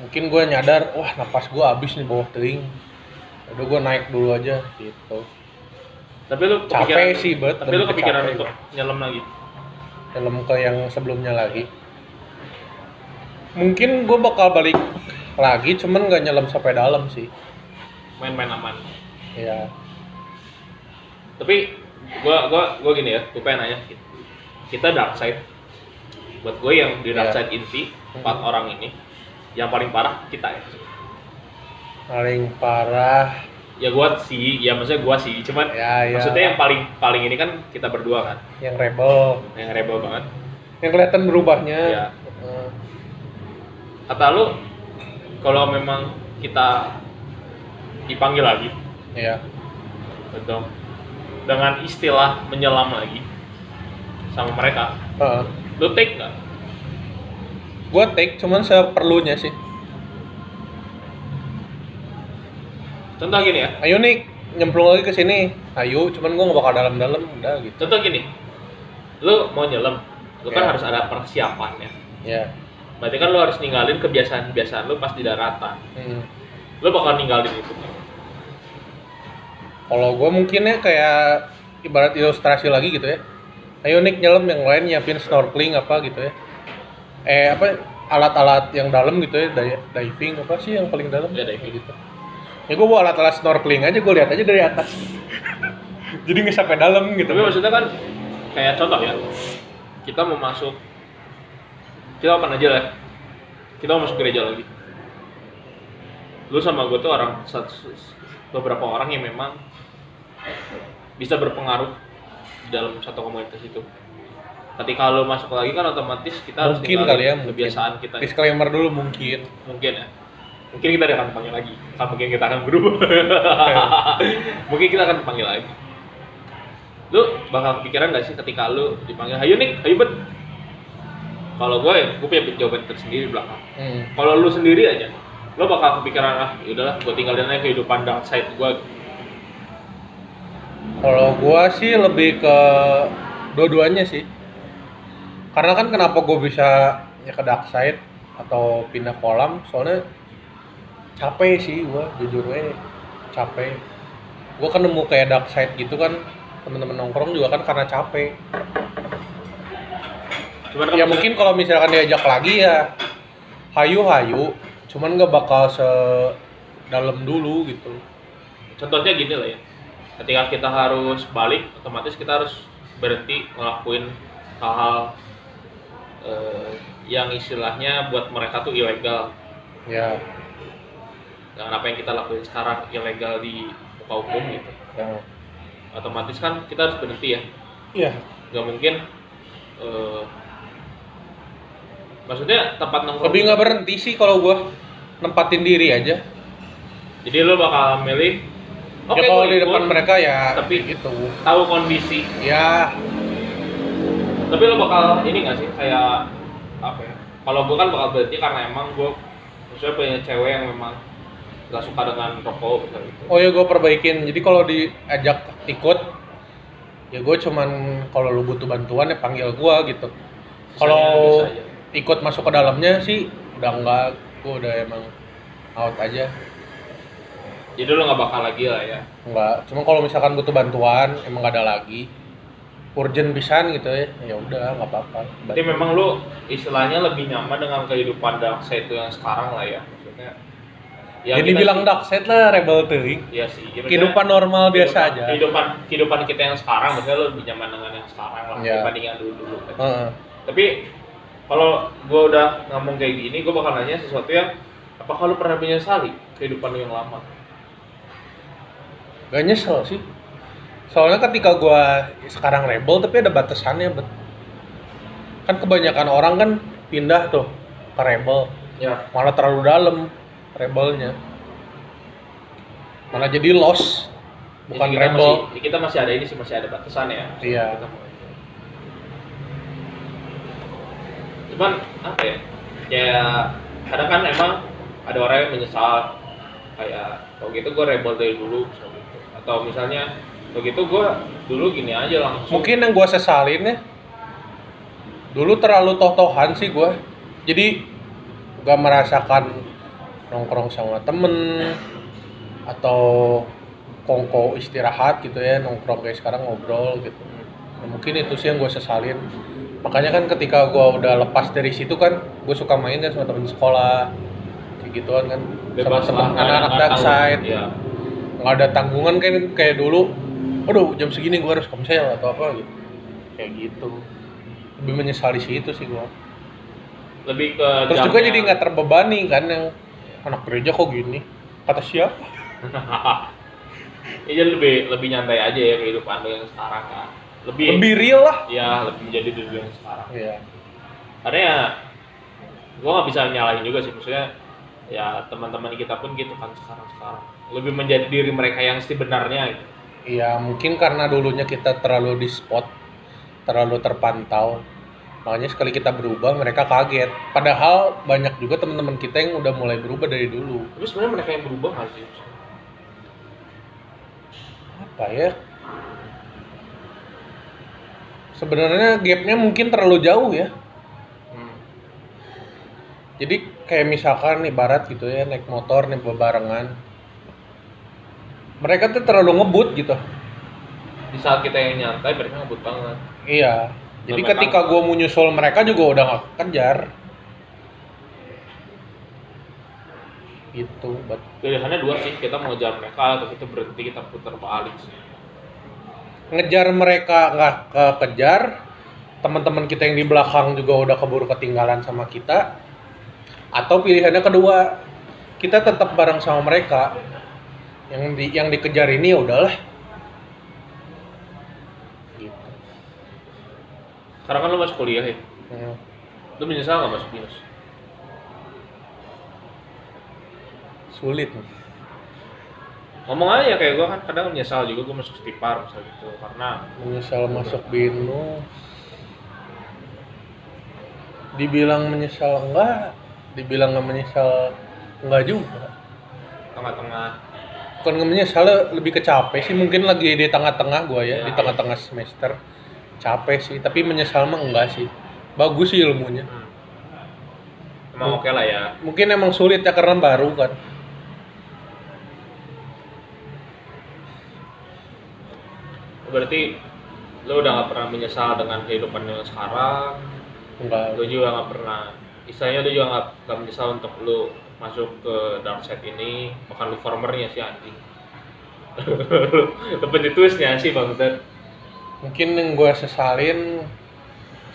Mungkin gue nyadar, wah napas gue habis nih bawah teing. Udah gue naik dulu aja gitu. tapi lu Capek sih, Bet. tapi lu kepikiran untuk nyelam lagi Dalam ke yang sebelumnya lagi. mungkin gue bakal balik lagi cuman nggak nyelam sampai dalam sih main-main aman ya tapi gua gua gua gini ya gua pengen nanya kita dark side buat gue yang di dark Iya. side inti empat Hmm. orang ini yang paling parah kita ya paling parah ya gua sih ya maksudnya gua sih. Cuman ya ya. maksudnya yang paling paling ini kan kita berdua kan. Yang rebel. Yang rebel banget. Yang kelihatan berubahnya. Eh, kata lu kalau memang kita dipanggil lagi ya betul. Dengan istilah menyelam lagi sama mereka Heeh. lu take nggak? Gue take cuman seperlunya sih contoh gini ya. Ayo nih nyemplung lagi ke sini. Ayo cuman gue nggak bakal dalam-dalam udah gitu. Contoh gini lu mau nyelam lu kan Iya. harus ada persiapannya. Ya berarti kan lu harus ninggalin kebiasaan-kebiasaan lu pas di daratan. Hmm. lu bakal ninggalin itu. Kalau gue mungkin ya kayak ibarat ilustrasi lagi gitu ya. Ayo nih nyelam yang lain nyiapin snorkeling apa gitu ya. Eh apa alat-alat yang dalam gitu ya di- diving apa sih yang paling dalam? Ya, diving. gitu ya gue bawa alat-alat snorkeling aja gue lihat aja dari atas. Jadi nggak sampai dalam gitu. Tapi maksudnya kan kayak contoh ya kita mau masuk kita apa aja lah. Kita mau masuk gereja lagi. Lu sama gue tuh orang satu- beberapa orang yang memang bisa berpengaruh di dalam satu komunitas itu. Ketika lu masuk lagi kan otomatis kita harus mungkin ninggalin kali ya mungkin. kebiasaan kita. Disclaimer dulu mungkin. Mungkin ya mungkin kita akan panggil lagi. Kan mungkin kita akan berubah. Mungkin kita akan panggil lagi. Lu bakal kepikiran gak sih ketika lu dipanggil ayo nih ayo bet. Kalau gue ya gue punya jawaban tersendiri di belakang. Hmm. kalau lu sendiri aja lu bakal kepikiran ah yaudahlah gue tinggalin aja kehidupan dark side gue Kalau gua sih lebih ke dua-duanya sih. Karena kan kenapa gua bisa ya ke dark side atau pindah kolam? Soalnya capek sih gua jujur aja capek. Gua kan nemu kayak dark side gitu kan temen-temen nongkrong juga kan karena capek. cuman kan Ya mungkin kalau misalkan diajak lagi ya hayu-hayu, cuman nggak bakal se dalam dulu gitu. contohnya gini lah ya ketika kita harus balik otomatis kita harus berhenti ngelakuin hal-hal eh, yang istilahnya buat mereka tuh ilegal Ya, dengan apa yang kita lakuin sekarang ilegal di muka umum gitu ya. otomatis kan kita harus berhenti ya Iya. nggak mungkin eh, maksudnya tempat nongkrong Lebih nggak berhenti sih kalau gua nempatin diri aja. jadi lo bakal milih oke ya kalau di ikut, depan mereka ya tapi- gitu. tahu kondisi Ya, tapi lo bakal ini nggak sih kayak apa ya kalau gue kan bakal berhenti karena emang gue maksudnya punya cewek yang memang gak suka dengan rokok gitu oh ya gue perbaikin. Jadi kalau diajak ikut, ya gue cuman kalau lu butuh bantuan ya panggil gua gitu. Kalau ikut masuk ke dalamnya sih udah enggak, gua udah emang out aja. jadi lo nggak bakal lagi lah ya Enggak. Cuma kalau misalkan butuh bantuan emang gak ada lagi. Urgent pisan gitu ya. Ya udah nggak apa-apa. Jadi memang lu istilahnya lebih nyaman dengan kehidupan dark side itu yang sekarang lah ya maksudnya. Ya Jadi bilang dark side lah rebel teuing. Iya sih. ya Kehidupan normal biasa kehidupan- aja. Kehidupan kehidupan kita yang sekarang maksudnya lebih nyaman dengan yang sekarang lah Iya. dibanding yang dulu dulu. Kan. Heeh. Tapi kalau gua udah ngomong kayak gini, gua bakal nanya sesuatu yang apakah lu pernah menyesali kehidupan lu yang lama? Gak nyesel sih. Soalnya ketika gua sekarang rebel tapi ada batasannya, bet. Kan kebanyakan orang kan pindah tuh ke rebel, Ya. malah terlalu dalam rebelnya. Malah jadi lost, bukan Jadi kita rebel. Masih, kita masih ada ini sih masih ada batasan ya. Iya. Kita mau- Cuman apa ya? Ya kadang kan emang ada orang yang menyesal kayak kalau gitu gue rebel dari dulu gitu. atau misalnya kalau gitu gue dulu gini aja langsung Mungkin yang gua sesalin ya, dulu terlalu totohan sih gua. Jadi gak merasakan nongkrong sama temen atau kongko istirahat gitu ya nongkrong kayak sekarang ngobrol gitu. Nah, mungkin itu sih yang gue sesalin. Makanya kan ketika gua udah lepas dari situ kan gue suka main kan sama temen sekolah kayak gituan kan. Sama temen anak-anak dark side Iya. nggak ada tanggungan kan kayak dulu. Aduh jam segini gua harus komsel atau apa gitu. Kayak gitu. Lebih menyesal di situ sih gua. Lebih ke terus juga jadi nggak terbebani kan yang anak gereja kok gini kata siapa ya jadi lebih lebih nyantai aja ya kehidupan lo yang sekarang kan. Lebih, lebih real lah ya lebih menjadi diri yang sekarang. iya Karena ya gua nggak bisa nyalahin juga sih maksudnya ya teman-teman kita pun gitu kan sekarang sekarang lebih menjadi diri mereka yang sebenarnya gitu. Iya mungkin karena dulunya kita terlalu di spot, terlalu terpantau. Makanya sekali kita berubah mereka kaget. Padahal banyak juga teman-teman kita yang udah mulai berubah dari dulu. Tapi sebenarnya mereka yang berubah nggak sih? Apa ya? Sebenarnya gapnya mungkin terlalu jauh ya. Hmm. Jadi kayak misalkan nih barat gitu ya naik motor nih bebarengan. Mereka tuh terlalu ngebut gitu. Di saat kita yang nyantai mereka ngebut banget. Iya. Jadi Mereka- ketika gua mau nyusul mereka juga udah gak kejar. Gitu, but Pilihannya dua sih, kita mau jalan mereka atau kita berhenti kita putar balik sih. ngejar mereka nggak kekejar, teman-teman kita yang di belakang juga udah keburu ketinggalan sama kita. Atau pilihannya kedua, kita tetap bareng sama mereka. Yang di yang dikejar ini ya udahlah. Sekarang kan lo masuk kuliah ya, Hmm. lo menyesal nggak masuk binus? Sulit. Ngomong aja kayak gue kan kadang menyesal juga gue masuk stipar misalnya gitu karena Menyesal masuk binus. Dibilang menyesal enggak, dibilang nggak menyesal enggak juga. tengah-tengah bukan nggak menyesal lebih ke capek sih mungkin lagi di tengah-tengah gua ya, Ya, di tengah-tengah semester capek sih tapi menyesal mah enggak sih bagus sih ilmunya hmm. emang oke lah ya. mungkin emang sulit ya karena baru kan Berarti lo udah nggak pernah menyesal dengan kehidupan yang sekarang. enggak Lo juga nggak pernah, istilahnya lo juga nggak nggak menyesal untuk lo masuk ke dark side ini, bahkan lo formernya sih anjing. Dapat twistnya sih bang Ted. Mungkin yang gua sesalin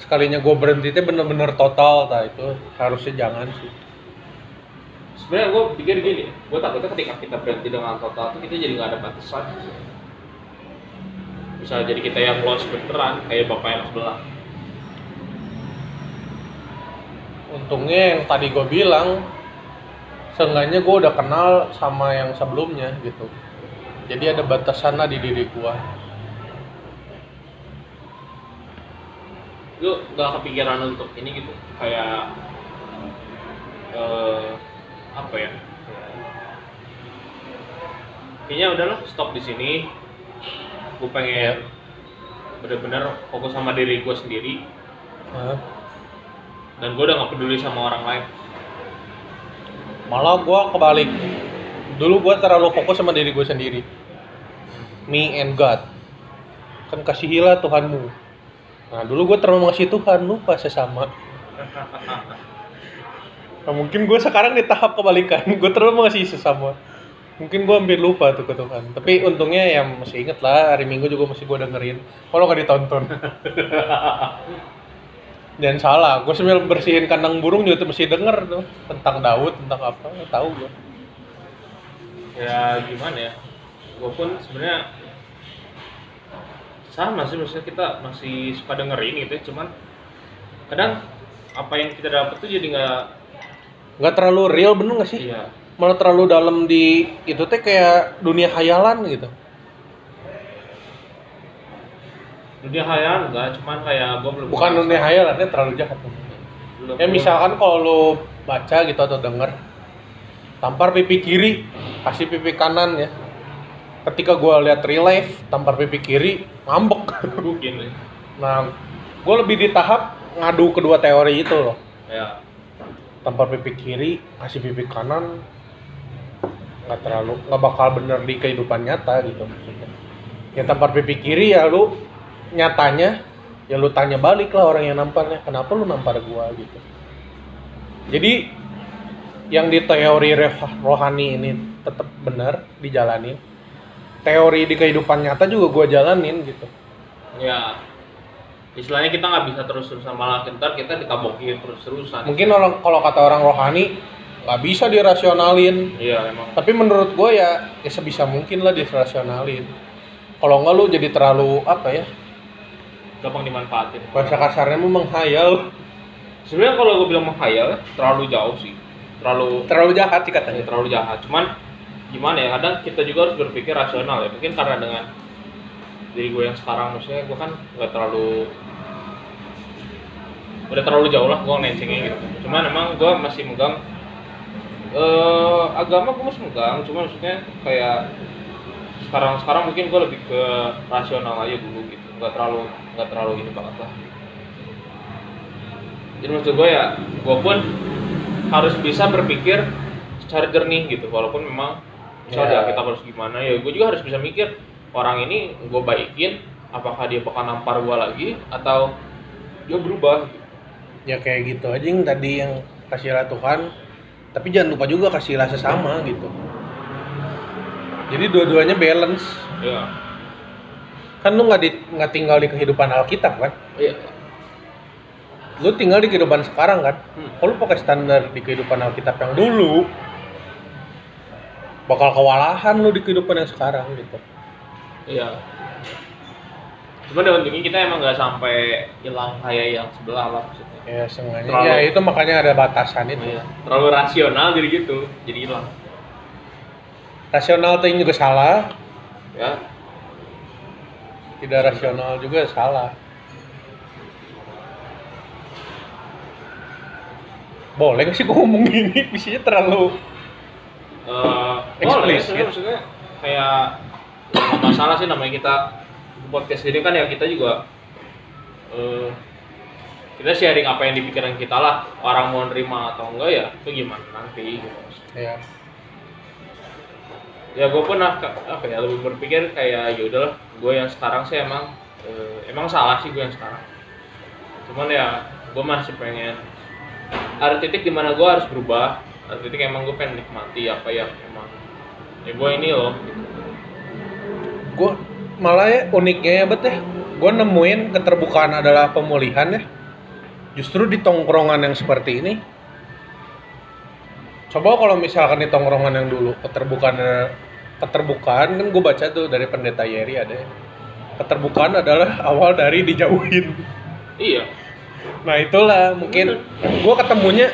sekalinya gua berhenti itu bener-bener total tak itu harusnya jangan sih Sebenarnya gue pikir gini, gue takutnya ketika kita berhenti dengan total tuh kita jadi nggak ada batasan. Bisa jadi kita yang lost beneran, kayak bapak yang sebelah. untungnya yang tadi gue bilang seenggaknya gue udah kenal sama yang sebelumnya gitu jadi ada batasan lah di diri gue lu nggak kepikiran untuk ini gitu kayak eh apa ya? Kayaknya udahlah stop di sini. Gue pengen bener-bener fokus sama diri gue sendiri. Dan gue udah nggak peduli sama orang lain. Malah gue kebalik. Dulu gue terlalu fokus sama diri gue sendiri. Me and God. Kan kasihilah Tuhanmu nah dulu gue terlalu ngasih Tuhan lupa sesama nah, mungkin gue sekarang di tahap kebalikan. Gue terlalu ngasih sesama mungkin gue hampir lupa tuh ke Tuhan. Tapi untungnya ya masih inget lah hari Minggu juga masih gue dengerin. Kalau nggak ditonton. Dan salah gue sambil bersihin kandang burung juga tuh mesti denger tuh. Tentang Daud tentang apa tahu gue ya gimana ya? Gue pun sebenarnya sama sih maksudnya kita masih suka dengerin gitu ya, cuman kadang apa yang kita dapat tuh jadi nggak nggak terlalu real bener nggak sih? Iya. Malah terlalu dalam di itu teh kayak dunia hayalan gitu. Dunia hayalan enggak cuman kayak gue belum bukan dunia hayalannya terlalu jahat. Belum- ya misalkan kalau lu baca gitu atau denger tampar pipi kiri kasih pipi kanan ya ketika gua lihat real life tampar pipi kiri ngambek. Mungkin nah gue lebih di tahap ngadu kedua teori itu loh. Ya. Tampar pipi kiri kasih pipi kanan nggak terlalu nggak bakal bener di kehidupan nyata gitu maksudnya. Ya tampar pipi kiri ya lu nyatanya ya lu tanya balik lah orang yang namparnya kenapa lu nampar gua gitu. Jadi yang di teori roh- rohani ini tetap benar dijalanin teori di kehidupan nyata juga gua jalanin gitu. Ya. Istilahnya kita nggak bisa terus-terusan malah ntar kita ditabokin terus-terusan. Mungkin orang kalau kata orang rohani nggak bisa dirasionalin. Iya emang. Tapi menurut gue ya, ya sebisa mungkin lah dirasionalin. Kalau nggak lu jadi terlalu apa ya? Gampang dimanfaatin. Bahasa kasarnya mah menghayal. Sebenarnya kalau gue bilang menghayal terlalu jauh sih. Terlalu terlalu jahat sih ya, katanya terlalu jahat. Cuman gimana ya kadang kita juga harus berpikir rasional ya. Mungkin karena dengan diri gue yang sekarang maksudnya gue kan nggak terlalu udah terlalu jauh lah gue nencengnya gitu. Cuman emang gue masih megang eh agama gue masih megang. Cuma maksudnya kayak sekarang sekarang mungkin gue lebih ke rasional aja dulu gitu. Nggak terlalu nggak terlalu ini banget lah. Jadi maksud gue ya gue pun harus bisa berpikir secara jernih gitu. Walaupun memang misalnya Ya. kita harus gimana ya gue juga harus bisa mikir orang ini gue baikin apakah dia bakal nampar gue lagi atau dia berubah gitu. ya kayak gitu aja yang tadi yang kasihlah Tuhan tapi jangan lupa juga kasihlah sesama gitu. Jadi dua-duanya balance. Ya kan lu nggak di nggak tinggal di kehidupan Alkitab kan? Iya. Lu tinggal di kehidupan sekarang kan? Hmm. kalau pakai standar di kehidupan Alkitab yang dulu bakal kewalahan lu di kehidupan yang sekarang gitu. Iya. Cuma dengan untungnya kita emang nggak sampai hilang kayak yang sebelah lah maksudnya. Ya sengaja Terlalu- ya itu makanya ada batasan itu. Iya. terlalu rasional jadi gitu jadi hilang. Rasional ting juga salah. Ya. Tidak rasional juga salah. Boleh nggak sih gua ngomong gini? Isinya terlalu Eh, boleh sebenarnya maksudnya kayak ya nggak masalah sih namanya kita podcast ini kan ya kita juga eh, kita sharing apa yang di pikiran kita lah orang mau nerima atau enggak ya itu gimana nanti gitu. Ya ya gue pun ah- apa ya lebih berpikir kayak ya udahlah gue yang sekarang sih emang eh, emang salah sih gue yang sekarang. Cuman ya gue masih pengen ada titik di mana gue harus berubah ada titik emang gue pengen nikmati apa yang emang ya gue ini loh gitu. gue malah ya uniknya ya bet ya. Gue nemuin keterbukaan adalah pemulihan ya. Justru di tongkrongan yang seperti ini. Coba kalau misalkan di tongkrongan yang dulu keterbukaan keterbukaan kan gue baca tuh dari pendeta Yeri ada ya. keterbukaan adalah awal dari dijauhin. Iya. Nah itulah mungkin gue ketemunya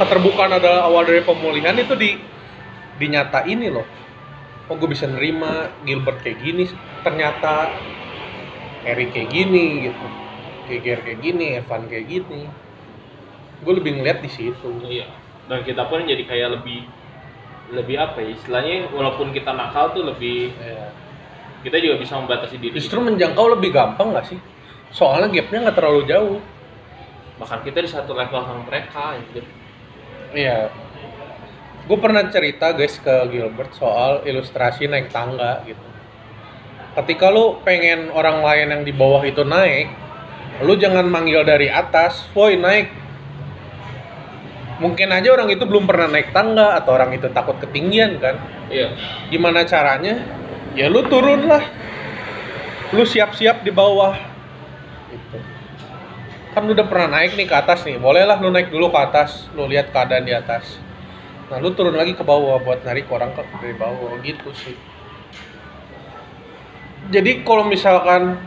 keterbukaan adalah awal dari pemulihan itu di dinyata ini loh. Oh gue bisa nerima Gilbert kayak gini ternyata Eric kayak gini gitu. Geger kayak gini Evan kayak gini. Gue lebih ngeliat di situ. Iya. Dan kita pun jadi kayak lebih lebih apa ya istilahnya walaupun kita nakal tuh lebih Ya. kita juga bisa membatasi diri. Justru menjangkau lebih gampang gak sih? Soalnya gapnya nggak terlalu jauh. Bahkan kita di satu level sama mereka gitu. Iya. Gue pernah cerita guys ke Gilbert soal ilustrasi naik tangga gitu. Ketika lu pengen orang lain yang di bawah itu naik, lu jangan manggil dari atas, woi naik. Mungkin aja orang itu belum pernah naik tangga atau orang itu takut ketinggian kan. iya Gimana caranya? Ya lu turun lah. Lu siap-siap di bawah. Gitu. Kan lu udah pernah naik nih ke atas nih. Bolehlah lu naik dulu ke atas, lu lihat keadaan di atas. Nah, lu turun lagi ke bawah buat narik orang ke dari bawah gitu sih. Jadi kalau misalkan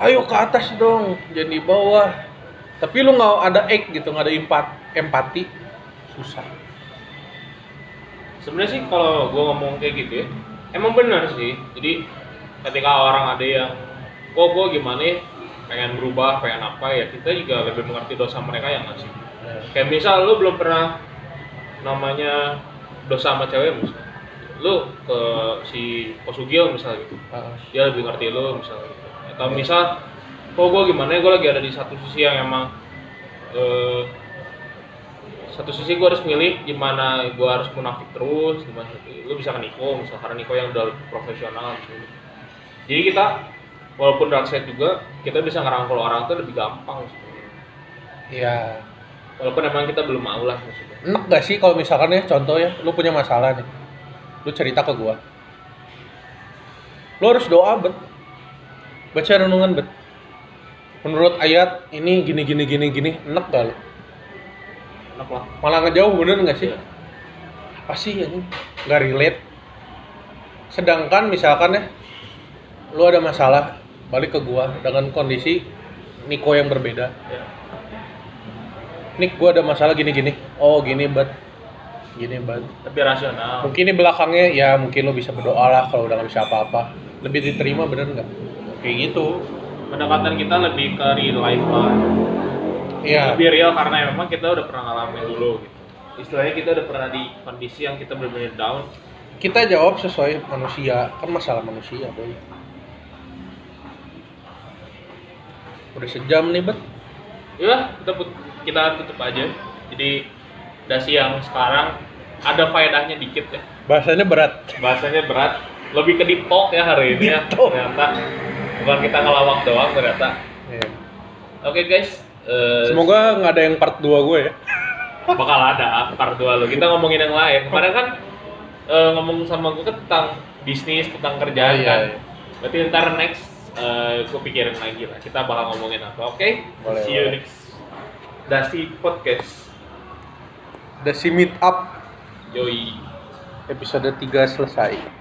ayo ke atas dong, jangan di bawah. Tapi lu nggak ada ek gitu, nggak ada empat, empati, susah. sebenarnya sih kalau gue ngomong kayak gitu ya emang benar sih jadi ketika orang ada yang kok gue gimana ya pengen berubah pengen apa ya kita juga lebih mengerti dosa mereka yang nggak sih kayak misal lu belum pernah namanya dosa sama cewek misal lu ke si Posugio misal gitu Heeh. dia lebih ngerti lu misalnya gitu. atau misal kok gue gimana ya gue lagi ada di satu sisi yang emang eh, satu sisi gue harus milih gimana gue harus munafik terus gimana lu bisa ke Niko misal karena Niko yang udah profesional misalnya. jadi kita walaupun dark side juga kita bisa ngerangkul orang tuh lebih gampang sebenarnya. Iya. walaupun emang kita belum mau lah maksudnya Enak gak sih kalau misalkan ya contoh ya, lu punya masalah nih. Lu cerita ke gua. Lu harus doa, bet. Baca renungan, bet. Menurut ayat ini gini gini gini gini, enak gak lu? enak lah Malah ngejauh bener gak sih? Iya. Apa sih ini? Gak relate. Sedangkan misalkan ya, lu ada masalah, balik ke gua dengan kondisi Niko yang berbeda. ya. Nik, gua ada masalah gini-gini. Oh, gini, bet. Gini, bet. tapi rasional Mungkin di belakangnya ya mungkin lo bisa berdoa lah kalau udah nggak bisa apa-apa. Lebih diterima bener nggak? Kayak gitu. pendekatan kita lebih ke real life lah Iya. lebih real karena memang kita udah pernah ngalamin dulu gitu istilahnya kita udah pernah di kondisi yang kita benar-benar down Kita jawab sesuai manusia. Kan masalah manusia, boy. Udah sejam nih, bet. ya kita kita tutup aja. Jadi dasi yang sekarang ada faedahnya dikit ya. Bahasanya berat. bahasanya berat. Lebih ke deep talk ya hari ini ya. Ternyata bukan kita ngelawak doang ternyata. Iya. oke guys. Eh, Semoga nggak ada yang part 2 gue ya. bakal ada part 2 lo kita ngomongin yang lain. Kemarin kan eh, ngomong sama gue kan tentang bisnis tentang kerjaan Iya, kan. iya. berarti ntar next gue pikirin lagi lah. Kita bakal ngomongin apa oke? Boleh, see you boleh. next Dasi Podcast. Udah si meet up. Yoi. Episode 3 selesai.